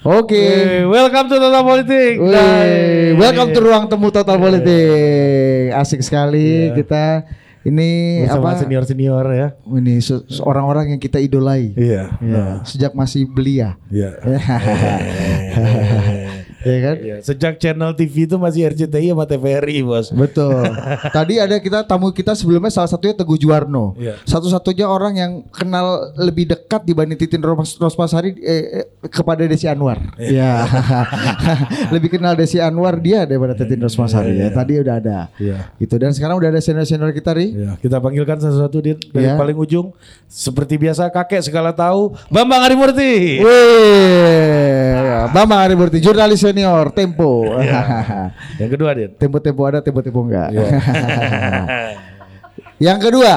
Oke. Hey, welcome to Total Politik. Welcome to ruang temu total politik. Asik sekali kita ini Bersama apa? senior senior ya. Ini orang-orang yang kita idolai. Iya. Ya, sejak masih belia. Iya. ya kan? Iya, Sejak channel TV itu masih RCTI sama TVRI bos. Betul. Tadi ada kita tamu kita sebelumnya salah satunya Teguh Juwarno. Iya. Satu-satunya orang yang kenal lebih dekat dibanding Titin Ros- Rosmasari eh, eh, kepada Desi Anwar. Iya. lebih kenal Desi Anwar dia daripada Titin Rosmasari ya. Tadi udah ada. Iya. Gitu dan sekarang udah ada senior-senior kita ri. Iya, kita panggilkan satu-satu dari Iya. paling ujung. Seperti biasa kakek segala tahu, Bambang Harimurti. Wih, Bambang Harimurti, jurnalis senior Tempo. Yang kedua Din. Tempo-tempo ada, tempo-tempo enggak. Iya. Yang kedua,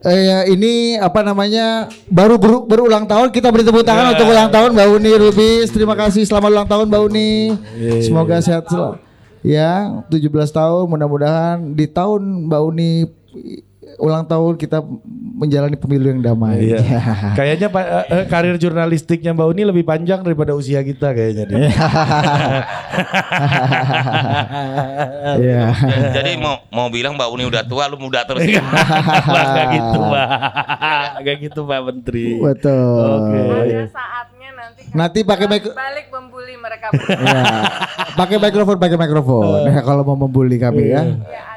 eh, ini apa namanya baru beru- berulang tahun kita beri tepuk tangan untuk ulang tahun Mbak Uni Rubis. Terima kasih selamat ulang tahun Mbak Uni. Semoga sehat selalu. Ya, 17 tahun mudah-mudahan di tahun Mbak Uni ulang tahun kita menjalani pemilu yang damai. Iya. Kayaknya eh, eh, karir jurnalistiknya Mbak Uni lebih panjang daripada usia kita kayaknya Din. Iya. Jadi mau mau bilang Mbak Uni udah tua, lu muda terus. Wah, Gak gitu Mbak. Gak gitu Mbak Menteri. Betul. Oke. Ada saatnya nanti Nanti pakai mic balik membuli mereka berdua. Ya. Pakai mikrofon, pakai mikrofon. Nah, kalau mau membuli kami ya. ya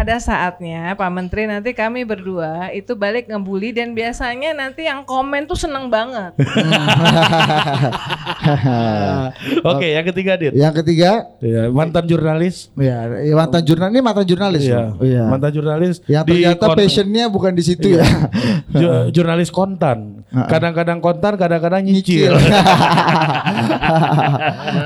ada saatnya, Pak Menteri nanti kami berdua itu balik ngebully dan biasanya nanti yang komen tuh seneng banget. Oke, yang ketiga Din. Yang ketiga, Iya, mantan jurnalis. ya, ya mantan jurnal ini mantan jurnalis. Iya. Iya. mantan jurnalis. Yang di ternyata passionnya bukan di situ ya. ju- jurnalis kontan. Kadang-kadang kontan, kadang-kadang nyicil.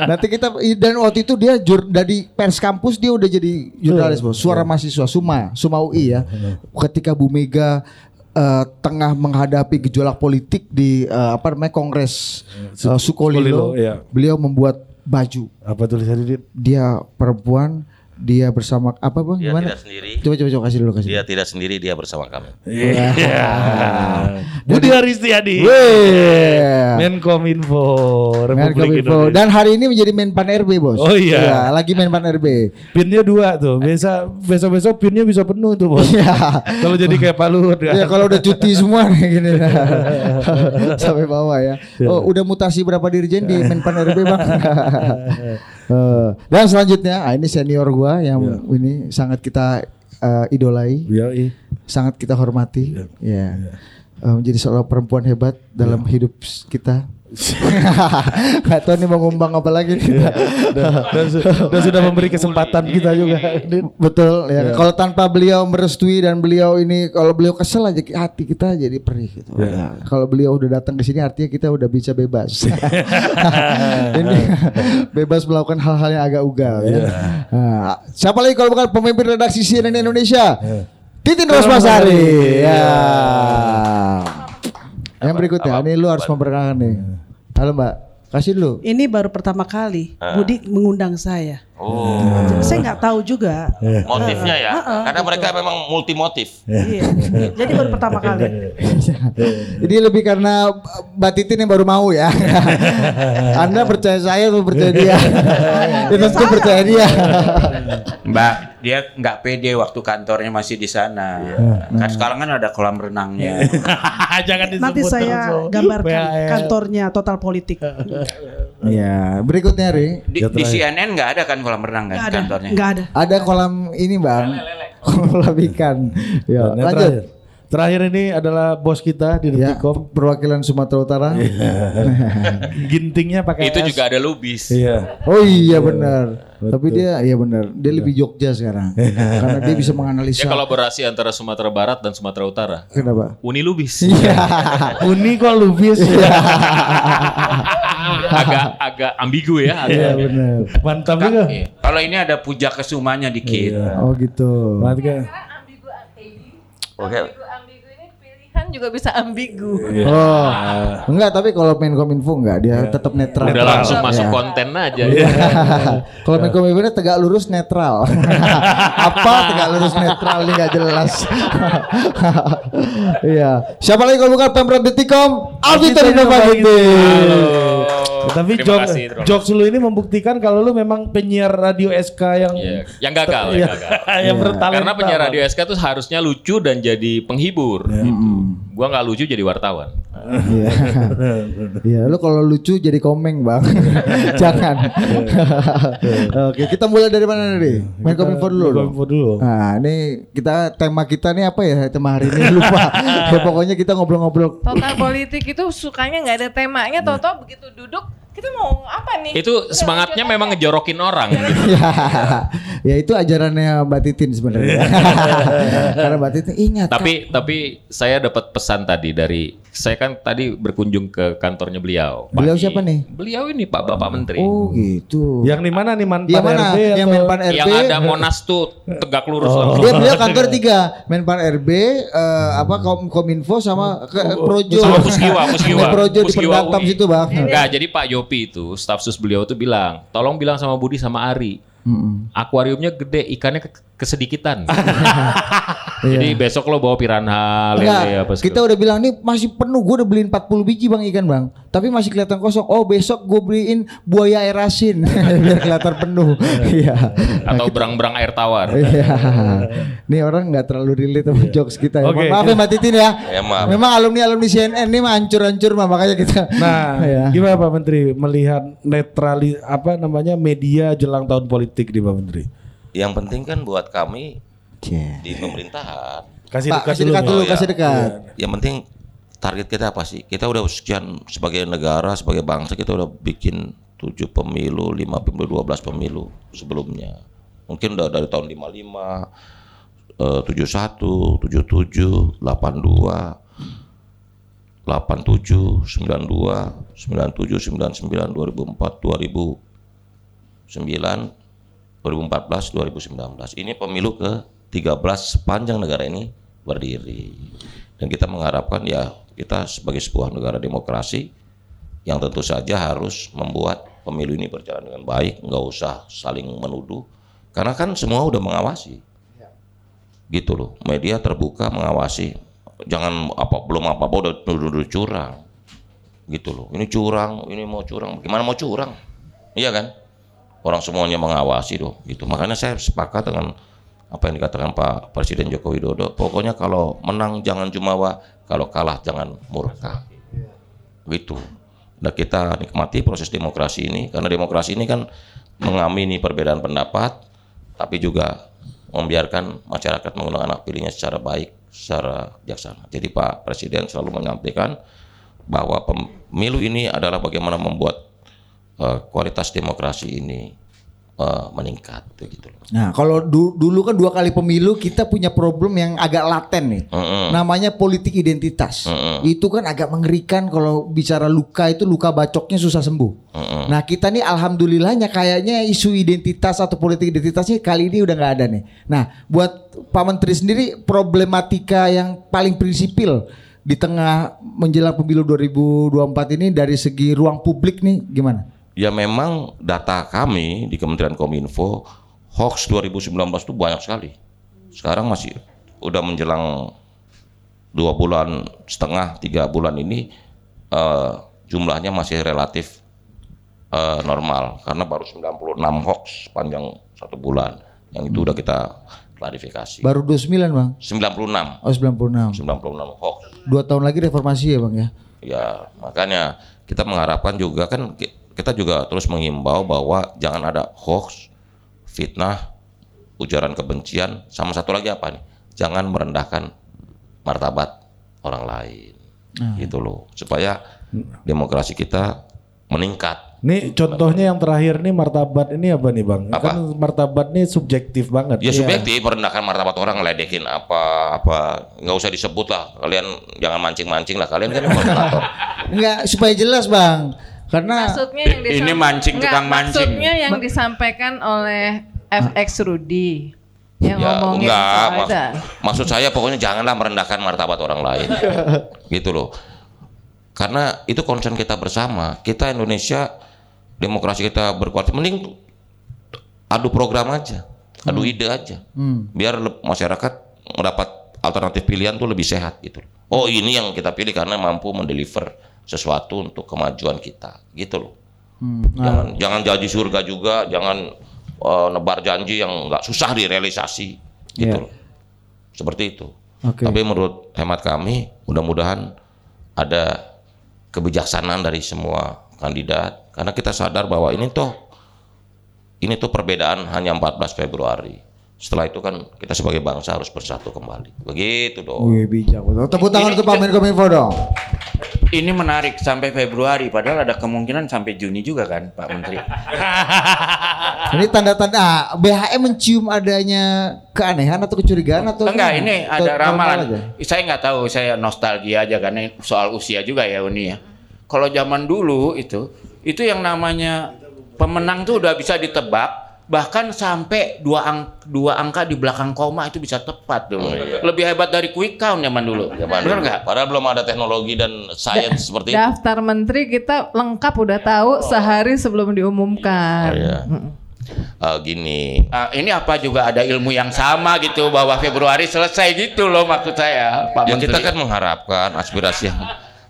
Nanti kita dan waktu itu dia jur, dari pers kampus dia udah jadi jurnalis bos. Suara mahasiswa Suma, Suma UI ya. Ketika Bu Mega eh, tengah menghadapi gejolak politik di eh, apa namanya Kongres eh, Sukolilo, Sukolilo, iya. beliau membuat baju. Apa tulisannya? Dia perempuan, dia bersama apa bang? Dia Gimana? tidak sendiri. Coba coba coba kasih dulu kasih. Dia tidak sendiri, dia bersama kami. Iya. Budi Aristiadi. Wih. Menkominfo Republik Menkominfo. Indonesia. Dan hari ini menjadi Menpan RB bos. Oh iya. lagi Menpan RB. Pinnya dua tuh. Biasa besok-besok pinnya bisa penuh tuh, Bos. Iya. Kalau jadi kayak Pak Luhut kan. Ya kalau udah cuti semua nih gini sampai bawah ya. Oh udah mutasi berapa dirjen di Menpan RB bang? Eh, dan selanjutnya, ah, ini senior gua yang ini sangat kita eh, idolai, Yoi. sangat kita hormati. Ya. Eh, menjadi seorang perempuan hebat dalam hidup s- kita. Gak tahu nih mau ngembang apa lagi nih. dan, dan su- dan sudah memberi kesempatan kita juga. Betul ya. Kalau tanpa beliau merestui dan beliau ini kalau beliau kesel aja hati kita jadi perih gitu. Ya. Kalau beliau udah datang ke sini artinya kita udah bisa bebas. ini bebas melakukan hal-hal yang agak ugal ya. Nah, siapa lagi kalau bukan pemimpin redaksi CNN Indonesia? Titin Rosmasari. Ya. Yang berikutnya, ini lu harus memperkenalkan nih. Halo Mbak, kasih dulu. Ini baru pertama kali Budi mengundang saya. Oh, Saya nggak tahu juga. motifnya ya. Heeh, Karena mereka memang multi motif. Iya. Jadi baru pertama kali. Ini lebih karena Mbak Titin yang baru mau ya. Anda percaya saya atau percaya dia? ya tentu percaya dia. Mbak, dia nggak pede waktu kantornya masih di sana. Kan sekarang kan ada kolam renangnya. Jangan disebut Nanti saya terus, gambarkan kantornya Total Politik. Ya, berikutnya Ri. Di, di CNN nggak ada kan kolam renang kan Nggak ada, kantornya? nggak ada. Ada kolam ini bang. Kolam ikan. Ya, lanjut. Terakhir. Ini adalah bos kita di Ya, Detikom. perwakilan Sumatera Utara. Gintingnya pakai Itu S. juga ada lubis. Iya. Oh iya benar. Tapi dia iya benar. Dia lebih Jogja sekarang. Karena dia bisa menganalisa. Ya kolaborasi antara Sumatera Barat dan Sumatera Utara. Kenapa? Uni Lubis. Iya. Uni kok lubis. agak agak ambigu ya. Iya benar. Mantap juga. iya. Kalau ini ada puja kesumanya dikit. Oh gitu. Mantap kan? Oke. Ini pilihan juga bisa ambigu. Oh, enggak tapi kalau main kominfo enggak dia tetap netral. Udah langsung Ya. masuk konten aja. Kalau main kominfo ini tegak lurus netral. Apa tegak lurus netral ini enggak jelas. Iya. Siapa lagi kalau bukan Pemprov Detikom? Alvito Halo. Tapi terima jok, jokes lu ini membuktikan kalau lu memang penyiar radio SK yang Iya, yang gagal, Iya, yang gagal. yang bertalenta. Karena penyiar radio SK tuh harusnya lucu dan jadi penghibur. Gitu. Gua nggak lucu jadi wartawan. Iya. Iya, lu kalau lucu jadi komeng, Bang. Jangan. Oke, kita mulai dari mana nih? Main kominfo dulu. dong. Kominfo dulu. Nah, ini kita tema kita nih apa ya? Tema hari ini lupa. ya, pokoknya kita ngobrol-ngobrol. Total politik itu sukanya nggak ada temanya, Toto begitu duduk kita mau apa nih? Itu semangatnya lanjut memang ngejorokin orang. gitu. ya, ya itu ajarannya Mbak Titin sebenarnya. Karena Mbak Titin ingat. tapi tapi saya dapat pesan tadi dari saya kan tadi berkunjung ke kantornya beliau. Beliau pagi. siapa nih? Beliau ini Pak Bapak Menteri. Oh gitu. Yang di mana nih Manpan Yang mana? RB Yang Menpan RB. Yang ada Monas tuh tegak lurus Oh. Dia beliau kantor tiga, Menpan RB, eh, apa Kom- Kominfo sama ke, Projo. Sama Puskiwa, Puskiwa. Projo di Puskiwa pendatang situ bang. Enggak, jadi Pak Yopi itu, staf sus beliau tuh bilang, tolong bilang sama Budi sama Ari, akuariumnya gede, ikannya ke- kesedikitan. jadi besok lo bawa piranha, lele Enggak, apa kita udah bilang nih masih penuh. Gue udah beliin 40 biji bang ikan bang, tapi masih kelihatan kosong. Oh besok gue beliin buaya air asin biar kelihatan penuh. Iya. atau berang-berang air tawar. Iya. Nih orang nggak terlalu relate sama jokes kita ya. Oke. Maaf ya Mbak Titin ya. Ya, maaf. Memang alumni alumni CNN ini mah hancur-hancur mah makanya kita. Nah, ya. gimana Pak Menteri melihat netrali apa namanya media jelang tahun politik di Pak Menteri? Yang penting kan buat kami Oke. di pemerintahan. Kasih Pak, dekat kasih dulu. dekat dulu, Oh, kasih iya. dekat. Yang penting target kita apa sih? Kita udah sekian sebagai negara, sebagai bangsa kita udah bikin 7 pemilu, 5 pemilu, 12 pemilu sebelumnya. Mungkin udah dari tahun 55, eh, 71, 77, 82, 87, 92, 97, 99, 2004, 2009, 2014, 2019. Ini pemilu ke 13 sepanjang negara ini berdiri. Dan kita mengharapkan ya kita sebagai sebuah negara demokrasi yang tentu saja harus membuat pemilu ini berjalan dengan baik, nggak usah saling menuduh. Karena kan semua udah mengawasi. Gitu loh. Media terbuka mengawasi. Jangan apa belum apa-apa udah nuduh-nuduh curang. Gitu loh. Ini curang, ini mau curang. Gimana mau curang? Iya kan? Orang semuanya mengawasi loh. Gitu. Makanya saya sepakat dengan apa yang dikatakan Pak Presiden Joko Widodo. Pokoknya kalau menang jangan jumawa, kalau kalah jangan murka. Gitu. Nah kita nikmati proses demokrasi ini karena demokrasi ini kan mengamini perbedaan pendapat, tapi juga membiarkan masyarakat menggunakan hak pilihnya secara baik, secara bijaksana. Jadi Pak Presiden selalu menyampaikan bahwa pemilu ini adalah bagaimana membuat eh, kualitas demokrasi ini eh, meningkat, gitu loh. Nah, kalau du- dulu kan dua kali pemilu kita punya problem yang agak laten nih. Mm-mm. Namanya politik identitas. Mm-mm. Itu kan agak mengerikan kalau bicara luka itu luka bacoknya susah sembuh. Mm-mm. Nah, kita nih alhamdulillahnya kayaknya isu identitas atau politik identitasnya kali ini udah nggak ada nih. Nah, buat Pak Menteri sendiri problematika yang paling prinsipil di tengah menjelang pemilu 2024 ini dari segi ruang publik nih gimana? Ya memang data kami di Kementerian Kominfo hoax 2019 itu banyak sekali. Sekarang masih udah menjelang dua bulan setengah tiga bulan ini eh, jumlahnya masih relatif eh, normal karena baru 96 hoax panjang satu bulan. Yang itu udah kita klarifikasi. Baru 29, Bang. 96, Oh, 96. 96 hoax. Dua tahun lagi reformasi ya, Bang ya. Ya, makanya kita mengharapkan juga kan kita juga terus menghimbau bahwa jangan ada hoax, fitnah, ujaran kebencian, sama satu lagi apa nih? Jangan merendahkan martabat orang lain. Gitu loh. Supaya demokrasi kita meningkat. Nih contohnya yang terakhir nih martabat ini apa nih bang? Apa? Kan martabat nih subjektif banget. Ya subjektif merendahkan martabat orang ngeledekin apa apa nggak usah disebut lah kalian jangan mancing-mancing lah kalian kan moderator. Enggak, supaya jelas, Bang. Karena Maksudnya yang Ini mancing, Enggak, tukang mancing. Maksudnya yang disampaikan oleh FX Rudy yang ya ngomongin enggak mak- itu. maksud saya pokoknya janganlah merendahkan martabat orang lain. Gitu loh. Karena itu concern kita bersama. Kita Indonesia demokrasi kita berkualitas mending adu program aja adu ide aja. Biar le- masyarakat mendapat alternatif pilihan tuh lebih sehat gitu oh ini yang kita pilih karena mampu mendeliver sesuatu untuk kemajuan kita gitu loh Jangan jangan janji surga juga, jangan eh, nebar janji yang nggak susah direalisasi gitu Iya. loh. Seperti itu. Oke. Tapi menurut hemat kami, mudah-mudahan ada kebijaksanaan dari semua kandidat karena kita sadar bahwa ini toh ini tuh perbedaan hanya 14 Februari. Setelah itu kan kita sebagai bangsa harus bersatu kembali. Begitu dong. Wih bijak betul. Tepuk tangan untuk Pak Menkominfo dong. Ini menarik sampai Februari, padahal ada kemungkinan sampai Juni juga kan, Pak Menteri. Ini tanda-tanda ah, BHM mencium adanya keanehan atau kecurigaan atau Enggak, ini ada ramalan. aja? Saya nggak tahu, saya nostalgia aja karena soal usia juga ya Uni ya. Kalau zaman dulu itu, itu yang namanya pemenang tuh udah bisa ditebak, bahkan sampai dua, ang dua angka di belakang koma itu bisa tepat dulu. Lebih hebat dari quick count zaman dulu. Zaman Benar dulu. nggak? Padahal belum ada teknologi dan sains seperti itu. Daftar menteri kita lengkap udah tahu sehari sebelum diumumkan. Oh, iya. Eh, gini, Ah, ini apa juga ada ilmu yang sama gitu bahwa Februari selesai gitu loh maksud saya, Pak ya Menteri. kita kan mengharapkan aspirasi yang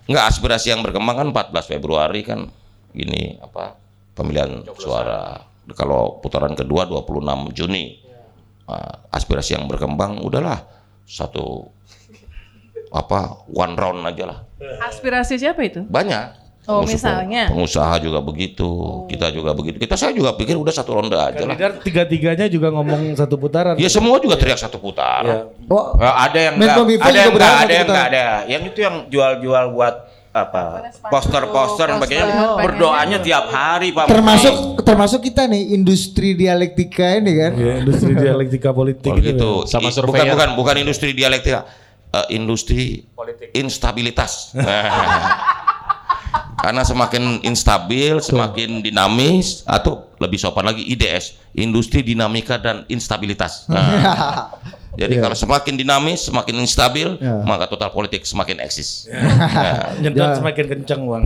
enggak aspirasi yang berkembang kan 14 Februari kan gini apa pemilihan suara. Kalau putaran kedua 26 Juni. Nah, aspirasi yang berkembang udahlah satu apa one round aja lah. Aspirasi siapa itu? Banyak. Oh, misalnya? pengusaha juga begitu, kita juga begitu. Kita saya juga pikir udah satu ronde aja lah. Tiga-tiganya juga ngomong satu putaran. Ya semua juga teriak satu putaran. Oh, Eh, ada yang enggak, ada juga yang enggak, ada yang enggak ada. Yang itu yang jual-jual buat apa? Poster-poster Poster, bagaimana pengennya. berdoanya tiap hari, Pak. termasuk termasuk kita nih industri dialektika ini kan. Ya, industri dialektika politik Oh itu. gitu. Sama survei bukan ya. bukan bukan industri dialektika, Eh, industri instabilitas. Karena semakin instabil, semakin dinamis atau lebih sopan lagi IDS, industri dinamika dan instabilitas. Nah, jadi kalau semakin dinamis, semakin instabil, Ya. maka total politik semakin eksis. Nah, Nyedot semakin kencang bang.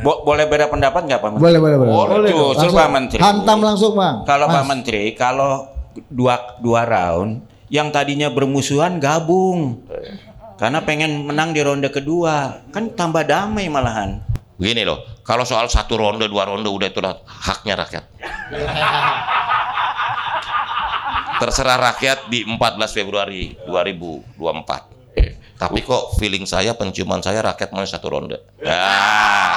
Bo- boleh beda pendapat nggak Pak Menteri? Boleh boleh boleh. Boleh Langsung Pak Menteri. Hantam langsung bang. Kalau Pak. Menteri, kalau dua dua round, yang tadinya bermusuhan gabung. Karena pengen menang di ronde kedua, kan tambah damai malahan. Begini loh, kalau soal satu ronde, dua ronde udah itu haknya rakyat. Terserah rakyat di 14 Februari 2024. Eh, Tapi kok feeling saya, penciuman saya rakyat mau satu ronde. Ah.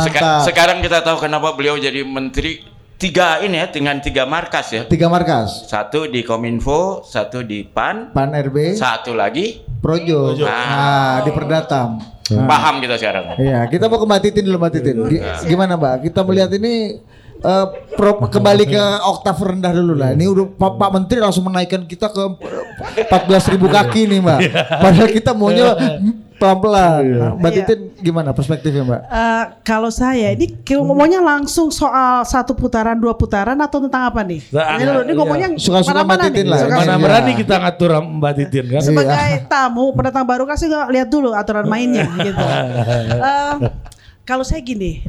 Seka- Mantap. sekarang kita tahu kenapa beliau jadi menteri tiga ini ya dengan tiga markas ya. Tiga markas. Satu di Kominfo, satu di PAN, Pan RB, satu lagi Projo. Nah, di Perdatam. Nah. paham kita sekarang. Iya, kita mau ke Mbak Titin dulu Mbak Titin. Gi- Gimana Mbak? Kita melihat ini eh, pro- kembali ke oktav rendah dulu lah. Ini udah Pak, Pak Menteri langsung menaikkan kita ke 14.000 ribu kaki nih Mbak. Padahal kita maunya pelan-pelan. Nah, Mbak Iya. Titin gimana perspektifnya Mbak? Eh, kalau saya ini ngomongnya langsung soal satu putaran, dua putaran atau tentang apa nih? Nah, ini, ini iya. ngomongnya Suka-suka mana-mana Mbak Titin nih, lah. suka-suka. Mana Iya. berani kita ngatur Mbak Titin kan? sebagai tamu pendatang baru kasih nggak lihat dulu aturan mainnya gitu. Eh, kalau saya gini,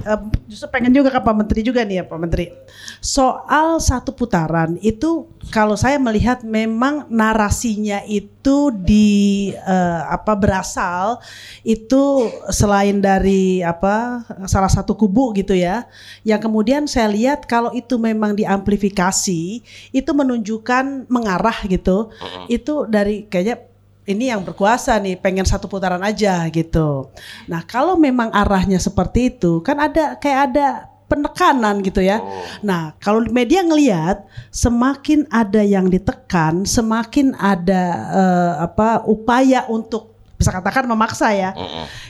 justru pengen juga ke Pak Menteri juga nih ya Pak Menteri. Soal satu putaran itu kalau saya melihat memang narasinya itu di eh, apa berasal itu selain dari apa salah satu kubu gitu ya. Yang kemudian saya lihat kalau itu memang diamplifikasi itu menunjukkan mengarah gitu. Itu dari kayaknya ini yang berkuasa nih pengen satu putaran aja gitu. Nah kalau memang arahnya seperti itu kan ada kayak ada penekanan gitu ya. Nah kalau media ngelihat semakin ada yang ditekan, semakin ada eh, apa upaya untuk bisa katakan memaksa ya,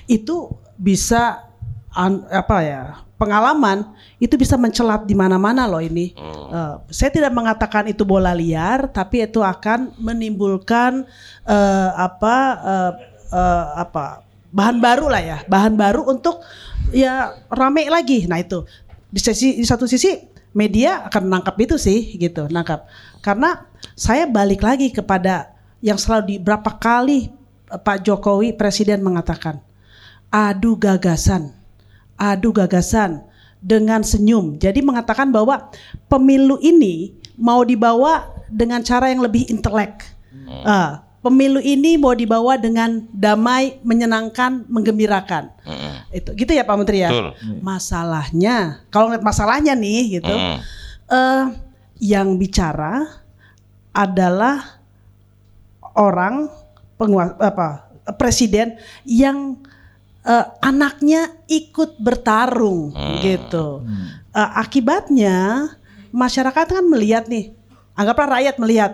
itu bisa an- apa ya pengalaman itu bisa mencelat di mana-mana loh ini. Eh, saya tidak mengatakan itu bola liar, tapi itu akan menimbulkan eh, apa eh, eh, apa bahan baru lah ya, bahan baru untuk ya rame lagi. Nah itu di sisi di satu sisi media akan menangkap itu sih gitu, nangkap. Karena saya balik lagi kepada yang selalu di berapa kali Pak Jokowi presiden mengatakan adu gagasan, adu gagasan dengan senyum. Jadi mengatakan bahwa pemilu ini mau dibawa dengan cara yang lebih intelek. Ah, pemilu ini mau dibawa dengan damai, menyenangkan, menggembirakan. Itu gitu ya Pak Menteri ya. Betul. Masalahnya, kalau ngeliat masalahnya nih gitu, Hmm. eh yang bicara adalah orang penguasa apa presiden yang eh, anaknya ikut bertarung gitu. Eh, akibatnya masyarakat kan melihat nih, anggaplah rakyat melihat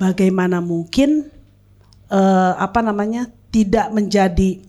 bagaimana mungkin eh, apa namanya tidak menjadi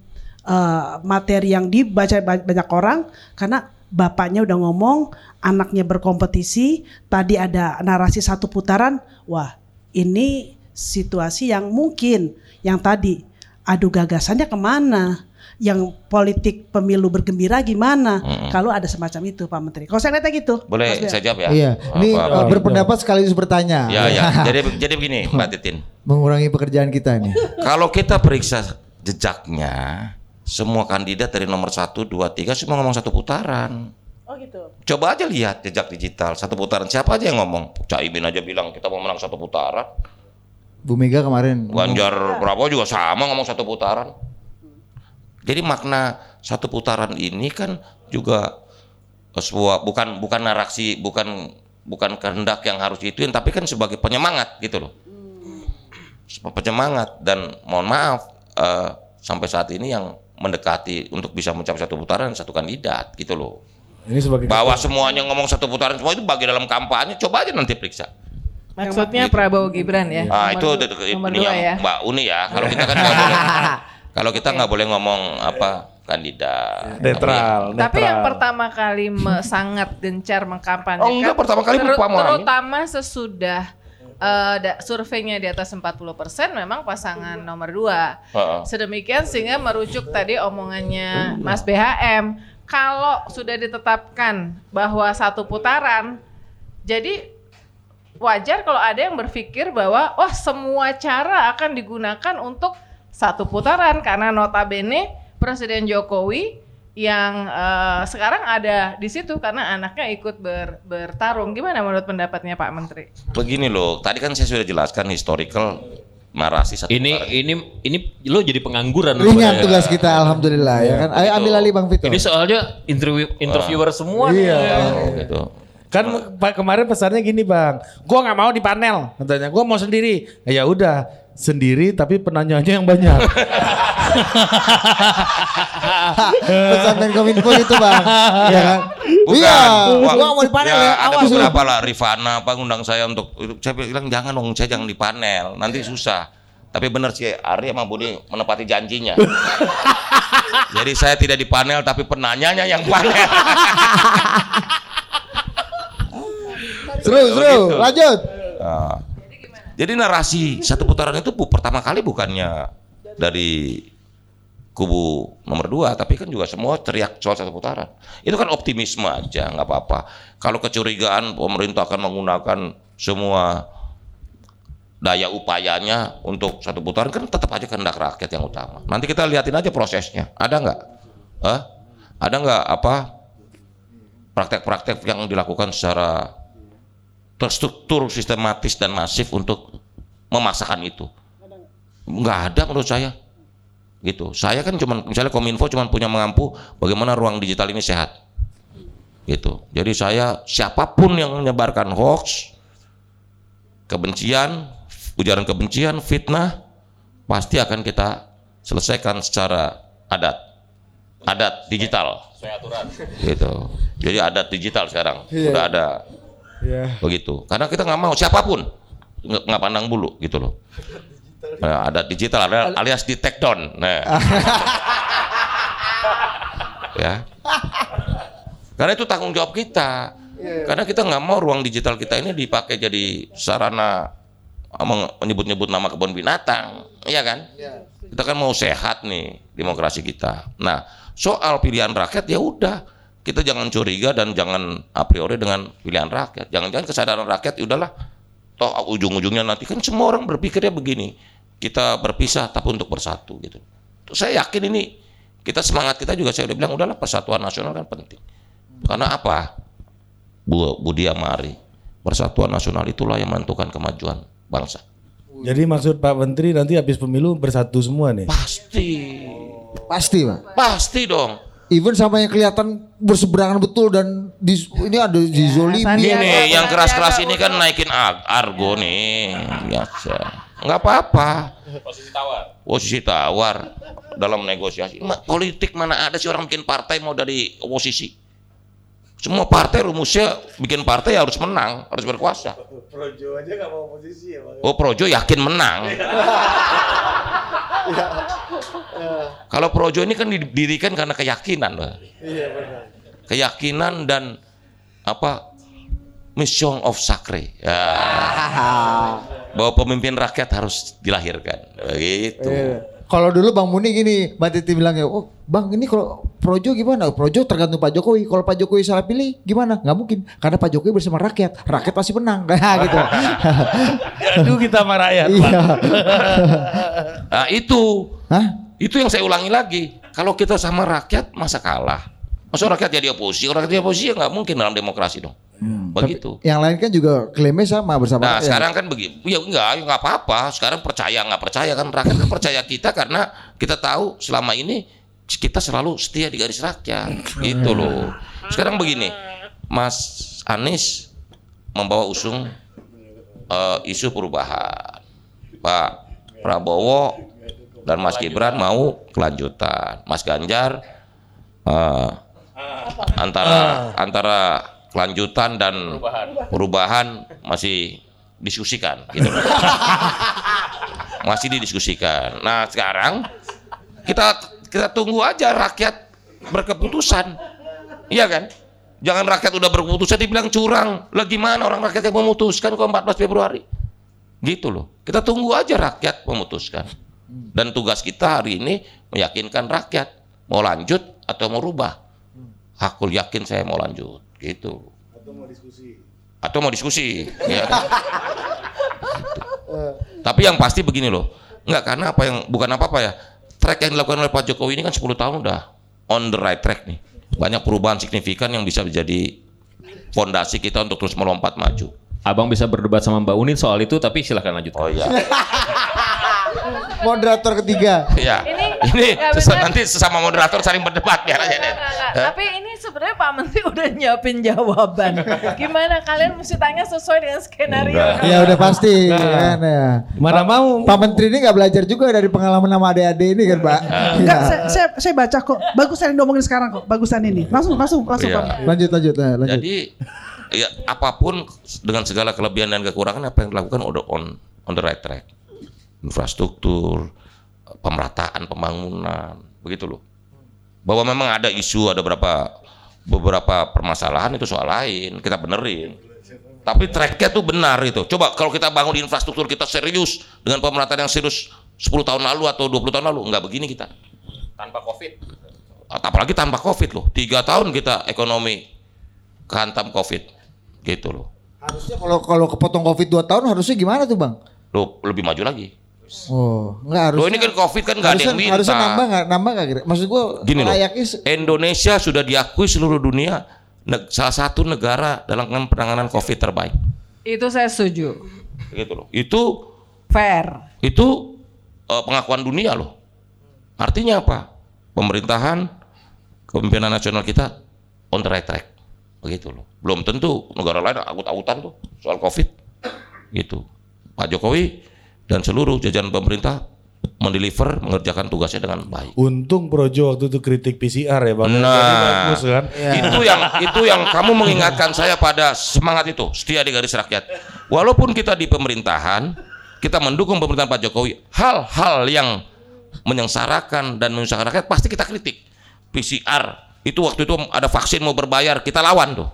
eh, materi yang dibaca ba- banyak orang karena bapaknya udah ngomong anaknya berkompetisi tadi ada narasi satu putaran wah ini situasi yang mungkin yang tadi adu gagasannya ke mana yang politik pemilu bergembira gimana kalau ada semacam itu Pak Menteri kalau saya lihatnya gitu Boleh Mas saya jawab ya? Iya, ini Apa- uh, berpendapat sekaligus bertanya. Ya ya. Jadi jadi begini Mbak Titin. Mengurangi pekerjaan kita ini. Kalau kita periksa jejaknya, semua kandidat dari nomor 1, 2, 3 semua ngomong satu putaran. oh gitu Coba aja lihat jejak digital satu putaran. Siapa aja yang ngomong? Caimin aja bilang kita mau menang satu putaran. Bu Mega kemarin. Ganjar Prabowo juga sama ngomong satu putaran. Jadi makna satu putaran ini kan juga sebuah bukan bukan narasi bukan bukan kehendak yang harus diituin tapi kan sebagai penyemangat gitu loh. Sebagai penyemangat dan mohon maaf eh, sampai saat ini yang mendekati untuk bisa mencapai satu putaran satu kandidat gitu loh. Ini sebagai Bahwa semuanya ngomong satu putaran semua itu bagi dalam kampanye coba aja nanti periksa. Maksudnya Prabowo Gibran ya. Ah nomor itu itu- itu- nomor ini dua yang ya. Mbak Uni ya. Kalau kita kan. Kalau kita nggak boleh ngomong apa kandidat. netral, netral. Tapi yang pertama kali me- sangat gencar mengkampanyekan Oh, enggak, pertama kali Muhammad. terutama sesudah eh, da- surveinya di atas 40% memang pasangan nomor dua. Heeh. Sedemikian sehingga merujuk tadi omongannya Mas BHM, kalau sudah ditetapkan bahwa satu putaran, jadi wajar kalau ada yang berpikir bahwa wah semua cara akan digunakan untuk satu putaran karena notabene Presiden Jokowi yang eh, sekarang ada di situ karena anaknya ikut ber- bertarung. Gimana menurut pendapatnya Pak Menteri? Begini loh, tadi kan saya sudah jelaskan historical narasi satu Ini putaran. ini ini lo jadi pengangguran. Ringan rupanya. tugas kita alhamdulillah ya kan. Ayo ambil alih Bang Vito. Ini soalnya interview interviewer semua Iya. nih. gitu. Kan Pak kemarin pesannya gini bang, gua nggak mau di panel, katanya gua mau sendiri. Ya udah sendiri tapi penanyanya yang banyak. Pesan Menkominfo itu Bang. Iya kan? Bukan. Iya, Wah, gua mau di panel ya. Ada Awas beberapa lah Rifana apa ngundang saya untuk saya bilang jangan dong, saya jangan di panel, nanti susah. Tapi benar sih Ari sama Budi menepati janjinya. Jadi saya tidak di panel tapi penanyanya yang panel. Seru, seru. gitu. Lanjut. Nah, jadi narasi satu putaran itu bu, pertama kali bukannya dari kubu nomor dua, tapi kan juga semua teriak soal satu putaran. Itu kan optimisme aja, nggak apa-apa. Kalau kecurigaan pemerintah akan menggunakan semua daya upayanya untuk satu putaran kan tetap aja kehendak rakyat yang utama. Nanti kita liatin aja prosesnya. Ada nggak? Hah? Ada nggak apa praktek-praktek yang dilakukan secara terstruktur, sistematis dan masif untuk memaksakan itu? Nggak ada menurut saya. Gitu. Saya kan cuman misalnya Kominfo cuman punya mengampu bagaimana ruang digital ini sehat. Gitu. Jadi saya siapa pun yang menyebarkan hoax, kebencian, ujaran kebencian, fitnah pasti akan kita selesaikan secara adat. Adat digital. Gitu. Jadi adat digital sekarang sudah ada Iya. begitu. Karena kita nggak mau siapa pun nggak pandang bulu gitu loh. Nah, ada digital ada alias di take down. Nah. Ya. Karena itu tanggung jawab kita. Karena kita nggak mau ruang digital kita ini dipakai jadi sarana meng- menyebut-nyebut nama kebun binatang. Iya kan? Kita kan mau sehat nih demokrasi kita. Nah soal pilihan rakyat ya udah kita jangan curiga dan jangan a priori dengan pilihan rakyat. Jangan-jangan kesadaran rakyat ya udahlah toh ujung-ujungnya nanti. Kan semua orang berpikirnya begini. Kita berpisah tapi untuk bersatu gitu. Saya yakin ini kita semangat kita juga saya udah bilang udahlah persatuan nasional kan penting. Karena apa? Bu Budi Amari persatuan nasional itulah yang menentukan kemajuan bangsa. Jadi maksud Pak Menteri nanti habis pemilu bersatu semua nih. pasti. Pasti, Bang. pasti dong even sama yang kelihatan berseberangan betul dan di, ini ada di zolimi. Sandiaga Ini Sandiaga yang keras-keras ini kan naikin argo nih. Biasa. Nggak apa-apa. Posisi tawar. Posisi tawar dalam negosiasi. Ma- politik mana ada sih orang bikin partai mau dari oposisi? Semua partai rumusnya bikin partai harus menang, harus berkuasa. Projo aja nggak mau oposisi ya, Oh Projo yakin menang. Kalau Projo ini kan didirikan karena keyakinan, Pak. Keyakinan dan apa mission of sacre. Ya. Bahwa pemimpin rakyat harus dilahirkan. Begitu. Iya. Kalau dulu Bang Muni gini, Mbak Titi bilang ya, oh Bang ini kalau Projo gimana? Projo tergantung Pak Jokowi. Kalau Pak Jokowi salah pilih gimana? Nggak mungkin. Karena Pak Jokowi bersama rakyat. Rakyat pasti menang. Nah, gitu. Aduh kita sama rakyat, iya. Nah, itu Hah? Itu yang saya ulangi lagi. Kalau kita sama rakyat masa kalah? Masa rakyat jadi oposisi? Orang jadi oposisi ya nggak mungkin dalam demokrasi dong. Begitu. Yang lain kan juga klaimnya sama bersama Nah rakyat. sekarang kan begitu, ya enggak, ya enggak apa-apa. Sekarang percaya nggak percaya kan rakyat kan percaya kita karena kita tahu selama ini kita selalu setia di garis rakyat, gitu loh. Sekarang begini, Mas Anies membawa usung eh, isu perubahan, Pak Prabowo dan Mas Gibran mau kelanjutan, Mas Ganjar eh, antara antara kelanjutan dan perubahan masih diskusikan gitu. Masih didiskusikan. Nah sekarang kita kita tunggu aja rakyat berkeputusan. Iya kan? Jangan rakyat udah berkeputusan dibilang curang. Lah gimana orang rakyat yang memutuskan kok 14 Februari? Gitu loh. Kita tunggu aja rakyat memutuskan dan tugas kita hari ini meyakinkan rakyat mau lanjut atau mau rubah. Aku yakin saya mau lanjut gitu. Atau mau diskusi? Ya. Kan? tapi yang pasti begini loh nggak karena apa yang bukan apa apa ya. Track yang dilakukan oleh Pak Jokowi ini kan 10 tahun udah on the right track nih. Banyak perubahan signifikan yang bisa menjadi fondasi kita untuk terus melompat maju. Abang bisa berdebat sama Mbak Unin soal itu tapi silahkan lanjut. oh iya Moderator ketiga. Iya. Ini Ini, sesa- benar. nanti sesama moderator saling berdebat biar aja deh. Tapi ini sebenarnya Pak Menteri udah nyiapin jawaban. Gimana kalian mesti tanya sesuai dengan skenario? Enggak. Ya udah pasti kan ya. Mana mau? Pak Menteri ini nggak belajar juga dari pengalaman sama adik-adik ini kan Pak. Enggak, Iya. saya, saya, saya baca kok. Bagusan yang diomongin sekarang kok. Bagusan ini. Langsung, langsung, langsung. Iya. Pak. Lanjut lanjut eh, lanjut. Jadi ya apa pun dengan segala kelebihan dan kekurangan apa yang dilakukan udah on on the right track. Infrastruktur, pemerataan pembangunan, begitu loh. Bahwa memang ada isu, ada beberapa beberapa permasalahan itu soal lain, kita benerin. Tapi tracknya tuh benar itu. Coba kalau kita bangun infrastruktur kita serius dengan pemerataan yang serius 10 tahun lalu atau 20 tahun lalu, nggak begini kita. Tanpa Covid. Apalagi tanpa COVID loh. Tiga tahun kita ekonomi kehantam COVID, gitu loh. Harusnya kalau kalau kepotong Covid 2 tahun harusnya gimana tuh Bang? Lo lebih maju lagi. Oh, enggak harus. Lo ini kan COVID kan nggak ada yang minta. Harusnya nambah nggak nambah nggak kira? Maksud gua Gini loh, layaknya Indonesia sudah diakui seluruh dunia salah satu negara dalam penanganan COVID terbaik. Itu saya setuju. Gitu loh. Itu Fair. itu eh, pengakuan dunia loh. Artinya apa? Pemerintahan, kepemimpinan nasional kita on the right track. Begitu loh. Belum tentu negara lain agut-agutan tuh soal COVID. Gitu. Pak Jokowi dan seluruh jajaran pemerintah mendeliver mengerjakan tugasnya dengan baik. Untung Projo waktu itu kritik PCR ya Bang. Jadi Nah, bagus kan. itu yang itu yang kamu mengingatkan saya pada semangat itu setia di garis rakyat. Walaupun kita di pemerintahan, kita mendukung pemerintahan Pak Jokowi, hal-hal yang menyengsarakan dan menyusahkan rakyat pasti kita kritik. PCR itu waktu itu ada vaksin mau berbayar, kita lawan tuh.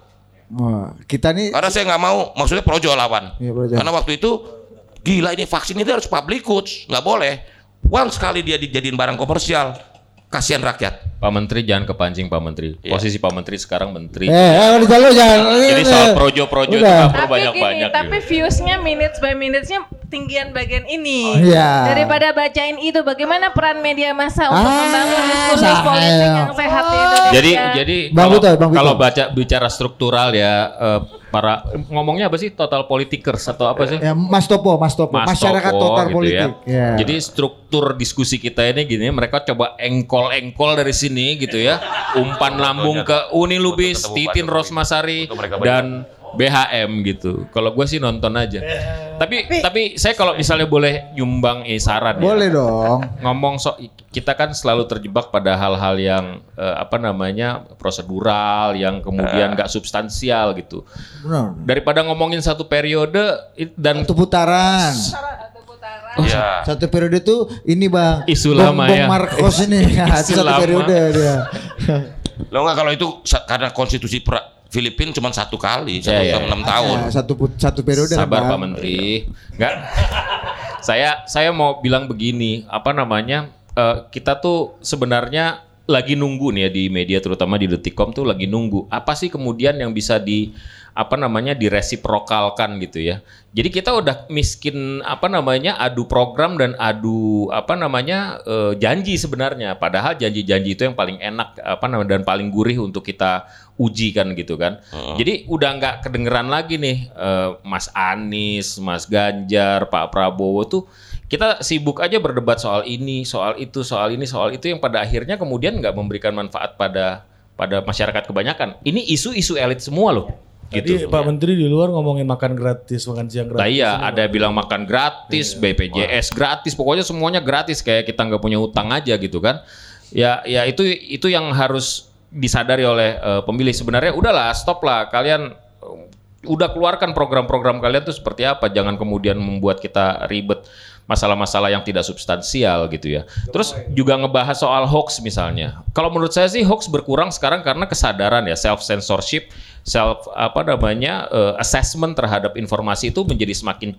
Wah, kita nih Karena saya nggak mau, maksudnya Projo lawan. Iya, Projo. Karena waktu itu gila ini vaksin itu harus public goods, nggak boleh. Once sekali dia dijadiin barang komersial, kasihan rakyat. Pak Menteri jangan kepancing Pak Menteri. Iya. Posisi Pak Menteri sekarang Menteri. eh, eh udah jangan. Jadi soal projo-projo itu nggak perlu Tapi gini, banyak-banyak. tapi gitu. viewsnya minutes by minutesnya tinggian bagian ini. Iya. Daripada bacain itu, bagaimana peran media massa untuk Ah, membangun diskursus saya. politik yang sehat di Indonesia? Jadi jadi Bang kalau Bang kalau baca bicara struktural ya eh, para ngomongnya apa sih total politikers atau apa sih? Ya, Mas Topo, Mas Topo, Mas masyarakat Toko total gitu politik. ya. Ya. Jadi struktur diskusi kita ini gini, mereka coba engkol-engkol dari sini gitu ya. Umpan lambung ke Uni Lubis, Titin. Rosmasari dan BHM gitu. Kalau gue sih nonton aja. Tapi tapi saya kalau misalnya boleh nyumbang eh, saran ya. Boleh dong. ngomong so kita kan selalu terjebak pada hal-hal yang eh, apa namanya prosedural yang kemudian nggak substansial gitu Benar. daripada ngomongin satu periode dan Satu putaran. Iya. Satu periode tuh ini bang. Isu Bong- lama Bong ya. Marcos ini. Ya, Isu satu lama. periode dia. Lo nggak kalau itu karena konstitusi pra- Filipina cuma satu kali, satu Ya, ya, tahun ya. enam tahun. Ya, satu satu periode sabar. Pak Menteri nggak saya saya mau bilang begini apa namanya eh, kita tuh sebenarnya lagi nunggu nih ya di media terutama di Detikcom tuh lagi nunggu apa sih kemudian yang bisa di apa namanya diresiprokalkan gitu ya. Jadi kita udah miskin apa namanya adu program dan adu apa namanya eh, janji sebenarnya. Padahal janji-janji itu yang paling enak apa namanya dan paling gurih untuk kita uji kan gitu kan. Jadi udah nggak kedengeran lagi nih eh, Mas Anies, Mas Ganjar, Pak Prabowo tuh kita sibuk aja berdebat soal ini, soal itu, soal ini, soal itu yang pada akhirnya kemudian nggak memberikan manfaat pada pada masyarakat kebanyakan. Ini isu-isu elit semua loh. Tadi Gitu. Pak Menteri di luar ngomongin makan gratis, makan siang gratis. Nah iya, ada bilang makan gratis, BPJS gratis, pokoknya semuanya gratis kayak kita nggak punya utang aja gitu kan. Ya, ya itu itu yang harus disadari oleh eh, pemilih sebenarnya. Udahlah, stop lah kalian udah keluarkan program-program kalian tuh seperti apa, jangan kemudian membuat kita ribet masalah-masalah yang tidak substansial gitu ya. Terus juga ngebahas soal hoax misalnya. Kalau menurut saya sih hoax berkurang sekarang karena kesadaran ya self censorship, self apa namanya eh, assessment terhadap informasi itu menjadi semakin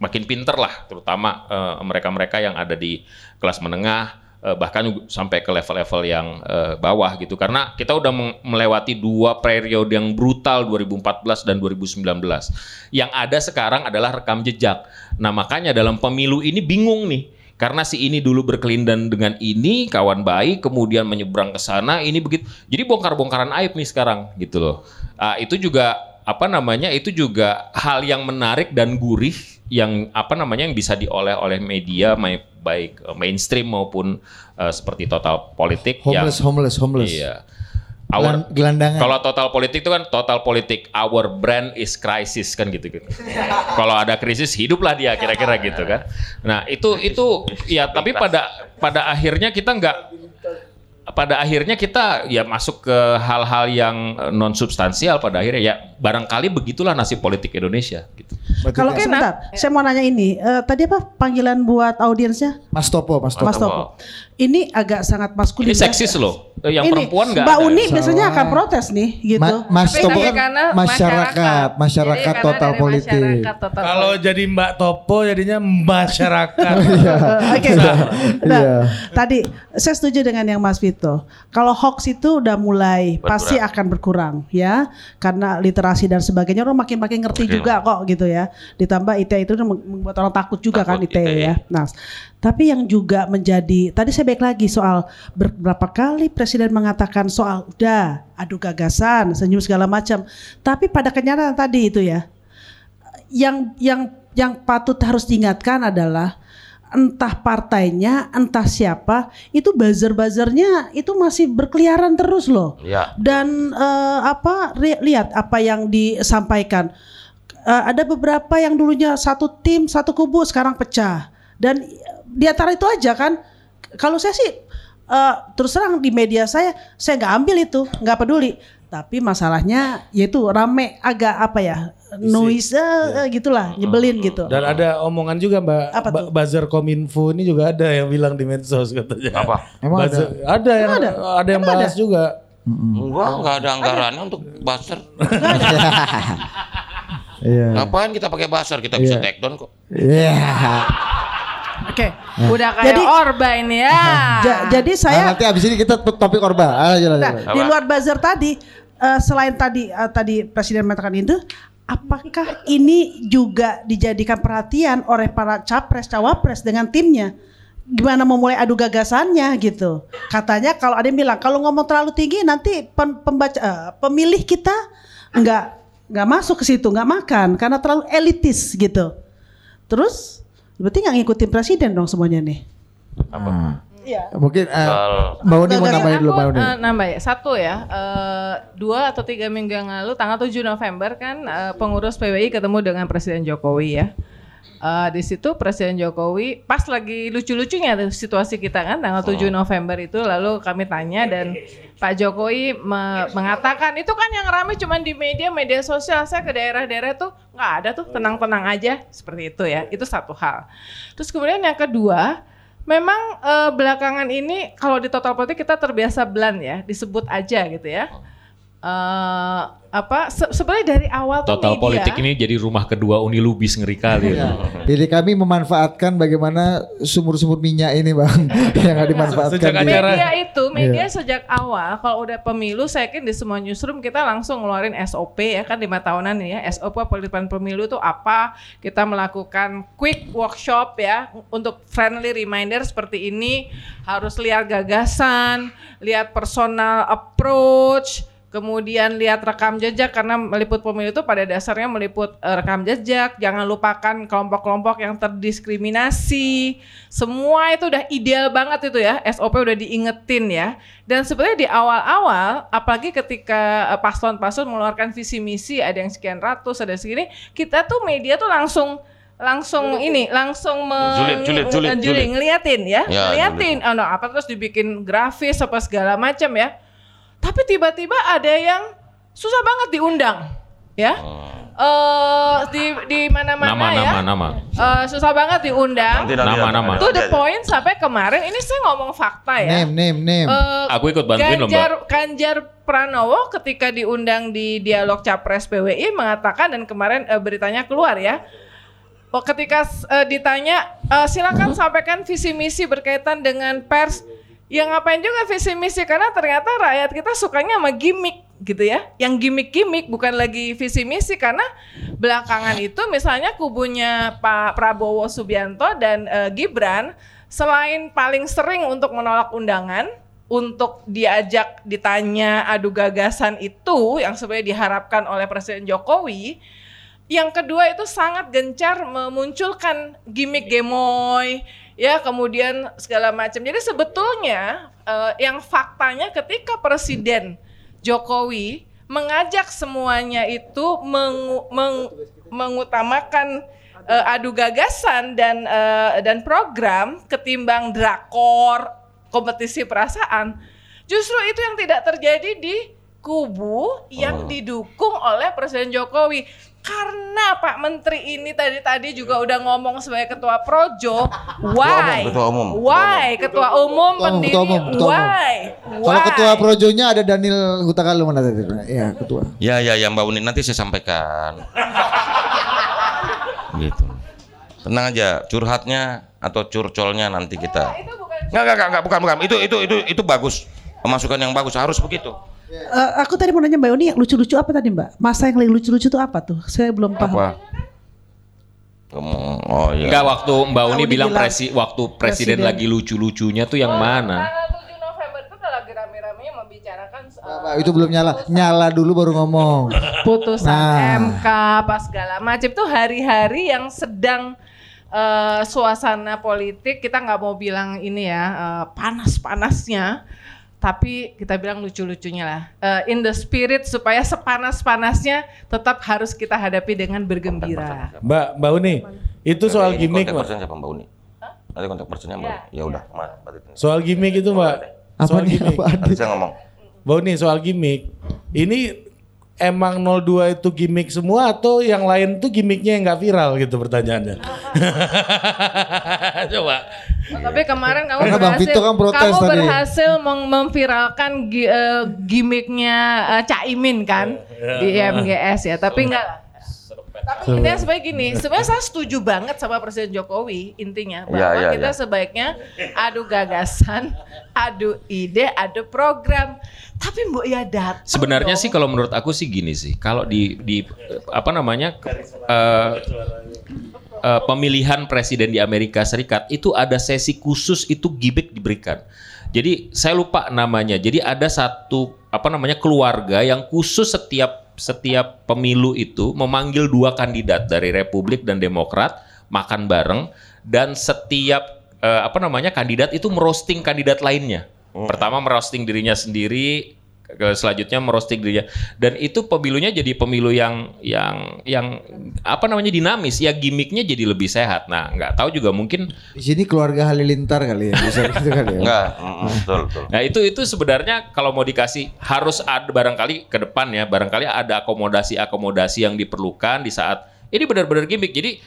makin pinter lah, terutama eh, mereka-mereka yang ada di kelas menengah eh, bahkan sampai ke level-level yang eh, bawah gitu. Karena kita udah melewati dua periode yang brutal 2014 dan 2019. Yang ada sekarang adalah rekam jejak. Nah makanya dalam pemilu ini bingung nih. Karena si ini dulu berkelindan dengan ini, kawan baik, kemudian menyeberang ke sana, ini begitu. Jadi bongkar-bongkaran aib nih sekarang gitu loh. Ah, itu juga apa namanya? Itu juga hal yang menarik dan gurih yang apa namanya yang bisa dioleh oleh media baik eh, mainstream maupun eh, seperti total politik Homeless, yang homeless, homeless. iya. Our, Gelan- gelandangan. kalau total politik itu kan total politik our brand is crisis kan gitu gitu. kalau ada krisis hiduplah dia kira-kira gitu kan. Nah itu itu ya tapi pada pada akhirnya kita nggak pada akhirnya kita ya masuk ke hal-hal yang non substansial pada akhirnya ya barangkali begitulah nasib politik Indonesia gitu. Kalau kayak- sebentar, saya mau nanya ini. Eh, tadi apa panggilan buat audiensnya? Mas Topo, Mas Topo. Mas Topo. Ini agak sangat maskulin. Ini seksis loh. Eh, Yang Ini, perempuan nggak Mbak ada. Uni biasanya Salah. akan protes nih, gitu. Ma- Mas Topo kan karena masyarakat, masyarakat karena total politik. masyarakat total Kalau politik. jadi Mbak Topo jadinya masyarakat. Oke. Nah, Iya. tadi saya setuju dengan yang Mas Vito. Kalau hoax itu udah mulai pasti akan berkurang ya, karena literasi dan sebagainya orang makin makin ngerti Oke. juga kok gitu ya. Ditambah ITE itu kan membuat orang takut juga kan Takut ITE ITE. ya. Nah, tapi yang juga menjadi tadi saya baik lagi soal ber- berapa kali presiden mengatakan soal udah adu gagasan, senyum segala macam. Tapi pada kenyataan tadi itu ya, yang yang yang patut harus diingatkan adalah entah partainya, entah siapa, itu buzzer-buzzernya itu masih berkeliaran terus loh. Ya. Dan eh, apa lihat apa yang disampaikan. Eh, ada beberapa yang dulunya satu tim, satu kubu sekarang pecah. Dan di antara itu aja kan kalau saya sih eh, terus terang di media saya saya nggak ambil itu, nggak peduli. Tapi masalahnya yaitu rame agak apa ya noise eh, eh, gitulah nyebelin gitu. Dan ada omongan juga Mbak, Apa ba- tuh? buzzer kominfo ini juga ada yang bilang di medsos katanya. Apa? Emang Buzzer- ada? yang ada? ada, yang Emang bahas juga. Enggak, enggak ada anggarannya untuk buzzer. Iya. Ngapain kita pakai buzzer? Kita bisa take down kok. Iya. Oke. Udah kayak Jadi- Orba ini ya. Ja- jadi saya Nah, nanti abis ini kita topik Orba. Ah, jelas, Nah, di luar buzzer tadi, eh, selain tadi eh, tadi Presiden mengatakan itu, apakah ini juga dijadikan perhatian oleh para capres cawapres dengan timnya? Gimana memulai adu gagasannya gitu? Katanya kalau ada yang bilang kalau ngomong terlalu tinggi nanti pem- pembaca eh, pemilih kita nggak nggak masuk ke situ, nggak makan karena terlalu elitis gitu. Terus berarti nggak ngikutin presiden dong semuanya nih. Iya. Mungkin eh, Soal- Mbak Uni mau nambahin dulu Mbak Uni. eh, nambah ya satu ya eh, dua atau tiga minggu yang lalu tanggal 7 November kan eh, pengurus PWI ketemu dengan Presiden Jokowi ya Eh, di situ Presiden Jokowi pas lagi lucu-lucunya situasi kita kan tanggal 7 November itu lalu kami tanya dan Pak Jokowi me- mengatakan itu kan yang ramai cuma di media media sosial. Saya ke daerah-daerah tuh nggak ada tuh tenang-tenang aja. Seperti itu ya itu satu hal. Terus kemudian yang kedua Memang eh, belakangan ini kalau di total politik kita terbiasa blunt ya, disebut aja gitu ya. Eh, apa se- sebenarnya dari awal tuh Total media, politik ini jadi rumah kedua Uni Lubis ngeri kali. Ya. Jadi kami memanfaatkan bagaimana sumur-sumur minyak ini bang yang nggak dimanfaatkan. Sejak di- acara- media itu media Iya. sejak awal kalau udah pemilu saya yakin di semua newsroom kita langsung ngeluarin SOP ya kan lima tahunan ini ya SOP politik pemilu itu apa kita melakukan quick workshop ya untuk friendly reminder seperti ini harus lihat gagasan lihat personal approach Kemudian lihat rekam jejak karena meliput pemilu itu pada dasarnya meliput eh, rekam jejak. Jangan lupakan kelompok-kelompok yang terdiskriminasi. Semua itu udah ideal banget itu ya. SOP udah diingetin ya. Dan sebenarnya di awal-awal, apalagi ketika eh, paslon-paslon mengeluarkan visi misi, ada yang sekian ratus, ada segini, kita tuh media tuh langsung langsung ini langsung julid, eh, ngeliatin ya, Ya, ngeliatin oh, no, apa terus dibikin grafis apa segala macam ya. Tapi tiba-tiba ada yang susah banget diundang, ya. Eh di di mana-mana Nama, ya. nama, nama. Eh, susah banget diundang. Nanti, nanti, Nama, nama. To the point sampai kemarin ini saya ngomong fakta ya. Name, name, name. Eh, Aku ikut bantuin loh, Ganjar, Mbak. Ganjar Pranowo ketika diundang di dialog capres PWI mengatakan dan kemarin eh, beritanya keluar ya. Oh, ketika eh, ditanya eh, silakan sampaikan visi misi berkaitan dengan pers. Ya ngapain juga visi misi karena ternyata rakyat kita sukanya sama gimmick gitu ya. Yang gimmick-gimmick bukan lagi visi misi karena belakangan itu misalnya kubunya Pak Prabowo Subianto dan eh, Gibran selain paling sering untuk menolak undangan untuk diajak ditanya adu gagasan itu yang sebenarnya diharapkan oleh Presiden Jokowi. Yang kedua itu sangat gencar memunculkan gimmick gemoy, ya kemudian segala macam. Jadi sebetulnya eh, yang faktanya ketika Presiden Jokowi mengajak semuanya itu mengu- meng- mengutamakan eh, adu gagasan dan eh, dan program ketimbang drakor kompetisi perasaan. Justru itu yang tidak terjadi di kubu yang didukung oleh Presiden Jokowi. Karena Pak Menteri ini tadi-tadi juga udah ngomong sebagai ketua Projo, why? ketua umum, ketua Why? Ketua umum, Ketua umum, pendiri, ketua umum, ketua umum. why? Kalau Why? ketua projonya ada Daniel Hutagalung mana tadi? Ya ketua. Ya ya ya Mbak Uni nanti saya sampaikan. gitu. Tenang aja, curhatnya atau curcolnya nanti kita. Itu bukan Enggak enggak enggak bukan bukan. Itu itu itu itu bagus. Pemasukan yang bagus harus begitu. Eh, aku tadi mau nanya Mbak Uni yang lucu-lucu apa tadi Mbak? Masa yang lagi lucu-lucu itu apa tuh? Saya belum paham. Apa? Oh iya. Enggak waktu Mbak Uni bilang bilang presi waktu presiden, presiden. lagi lucu-lucunya tuh yang mana? Tanggal 7 November itu kan lagi rame-ramenya membicarakan soal itu belum nyala. Nyala dulu baru ngomong. putusan Nah. MK apa segala macam itu hari-hari yang sedang eh, suasana politik kita nggak mau bilang ini ya eh, panas-panasnya tapi kita bilang lucu-lucunya lah Eh, in the spirit supaya sepanas-panasnya tetap harus kita hadapi dengan bergembira Mbak Mbak Uni, itu soal gimmick, kontak Mbak. personnya siapa Mbak Uni? Nanti kontak personnya Mbak. Ya, Ya udah, ini. Soal gimmick itu, Mbak. Apa Soal nih? gimmick. Apa Nanti saya ngomong. Mbak Uni, soal gimmick. Ini emang 02 itu gimmick semua atau yang lain tuh gimmicknya yang nggak viral gitu pertanyaannya. Coba. Oh, tapi kemarin kamu Karena Bang berhasil, Vito kan protes kamu tadi. berhasil meng- memviralkan gi- eh, gimmicknya eh, Caimin kan di IMGS ya, tapi enggak. Tapi intinya sebagai gini, sebenarnya saya setuju banget sama Presiden Jokowi intinya bahwa Iya, iya, kita iya. sebaiknya adu gagasan, adu ide, adu program. Tapi mbok ya datang. Sebenarnya dong. sih kalau menurut aku sih gini sih, kalau di di apa namanya ke- eh, pemilihan presiden di Amerika Serikat itu ada sesi khusus itu gimmick diberikan. Jadi saya lupa namanya. Jadi ada satu apa namanya keluarga yang khusus setiap setiap pemilu itu memanggil dua kandidat dari Republik dan Demokrat makan bareng dan setiap eh, apa namanya kandidat itu merosting kandidat lainnya. Pertama merosting dirinya sendiri, ke- selanjutnya merosting dirinya dan itu pemilunya jadi pemilu yang yang yang apa namanya dinamis ya gimmicknya jadi lebih sehat. Nah nggak tahu juga mungkin Di sini keluarga Halilintar kali ya, bisa gitu kan ya. Enggak, mm, betul betul. Nah itu itu sebenarnya kalau mau dikasih harus ada barangkali ke depan ya barangkali ada akomodasi-akomodasi yang diperlukan di saat ini benar-benar gimmick. Jadi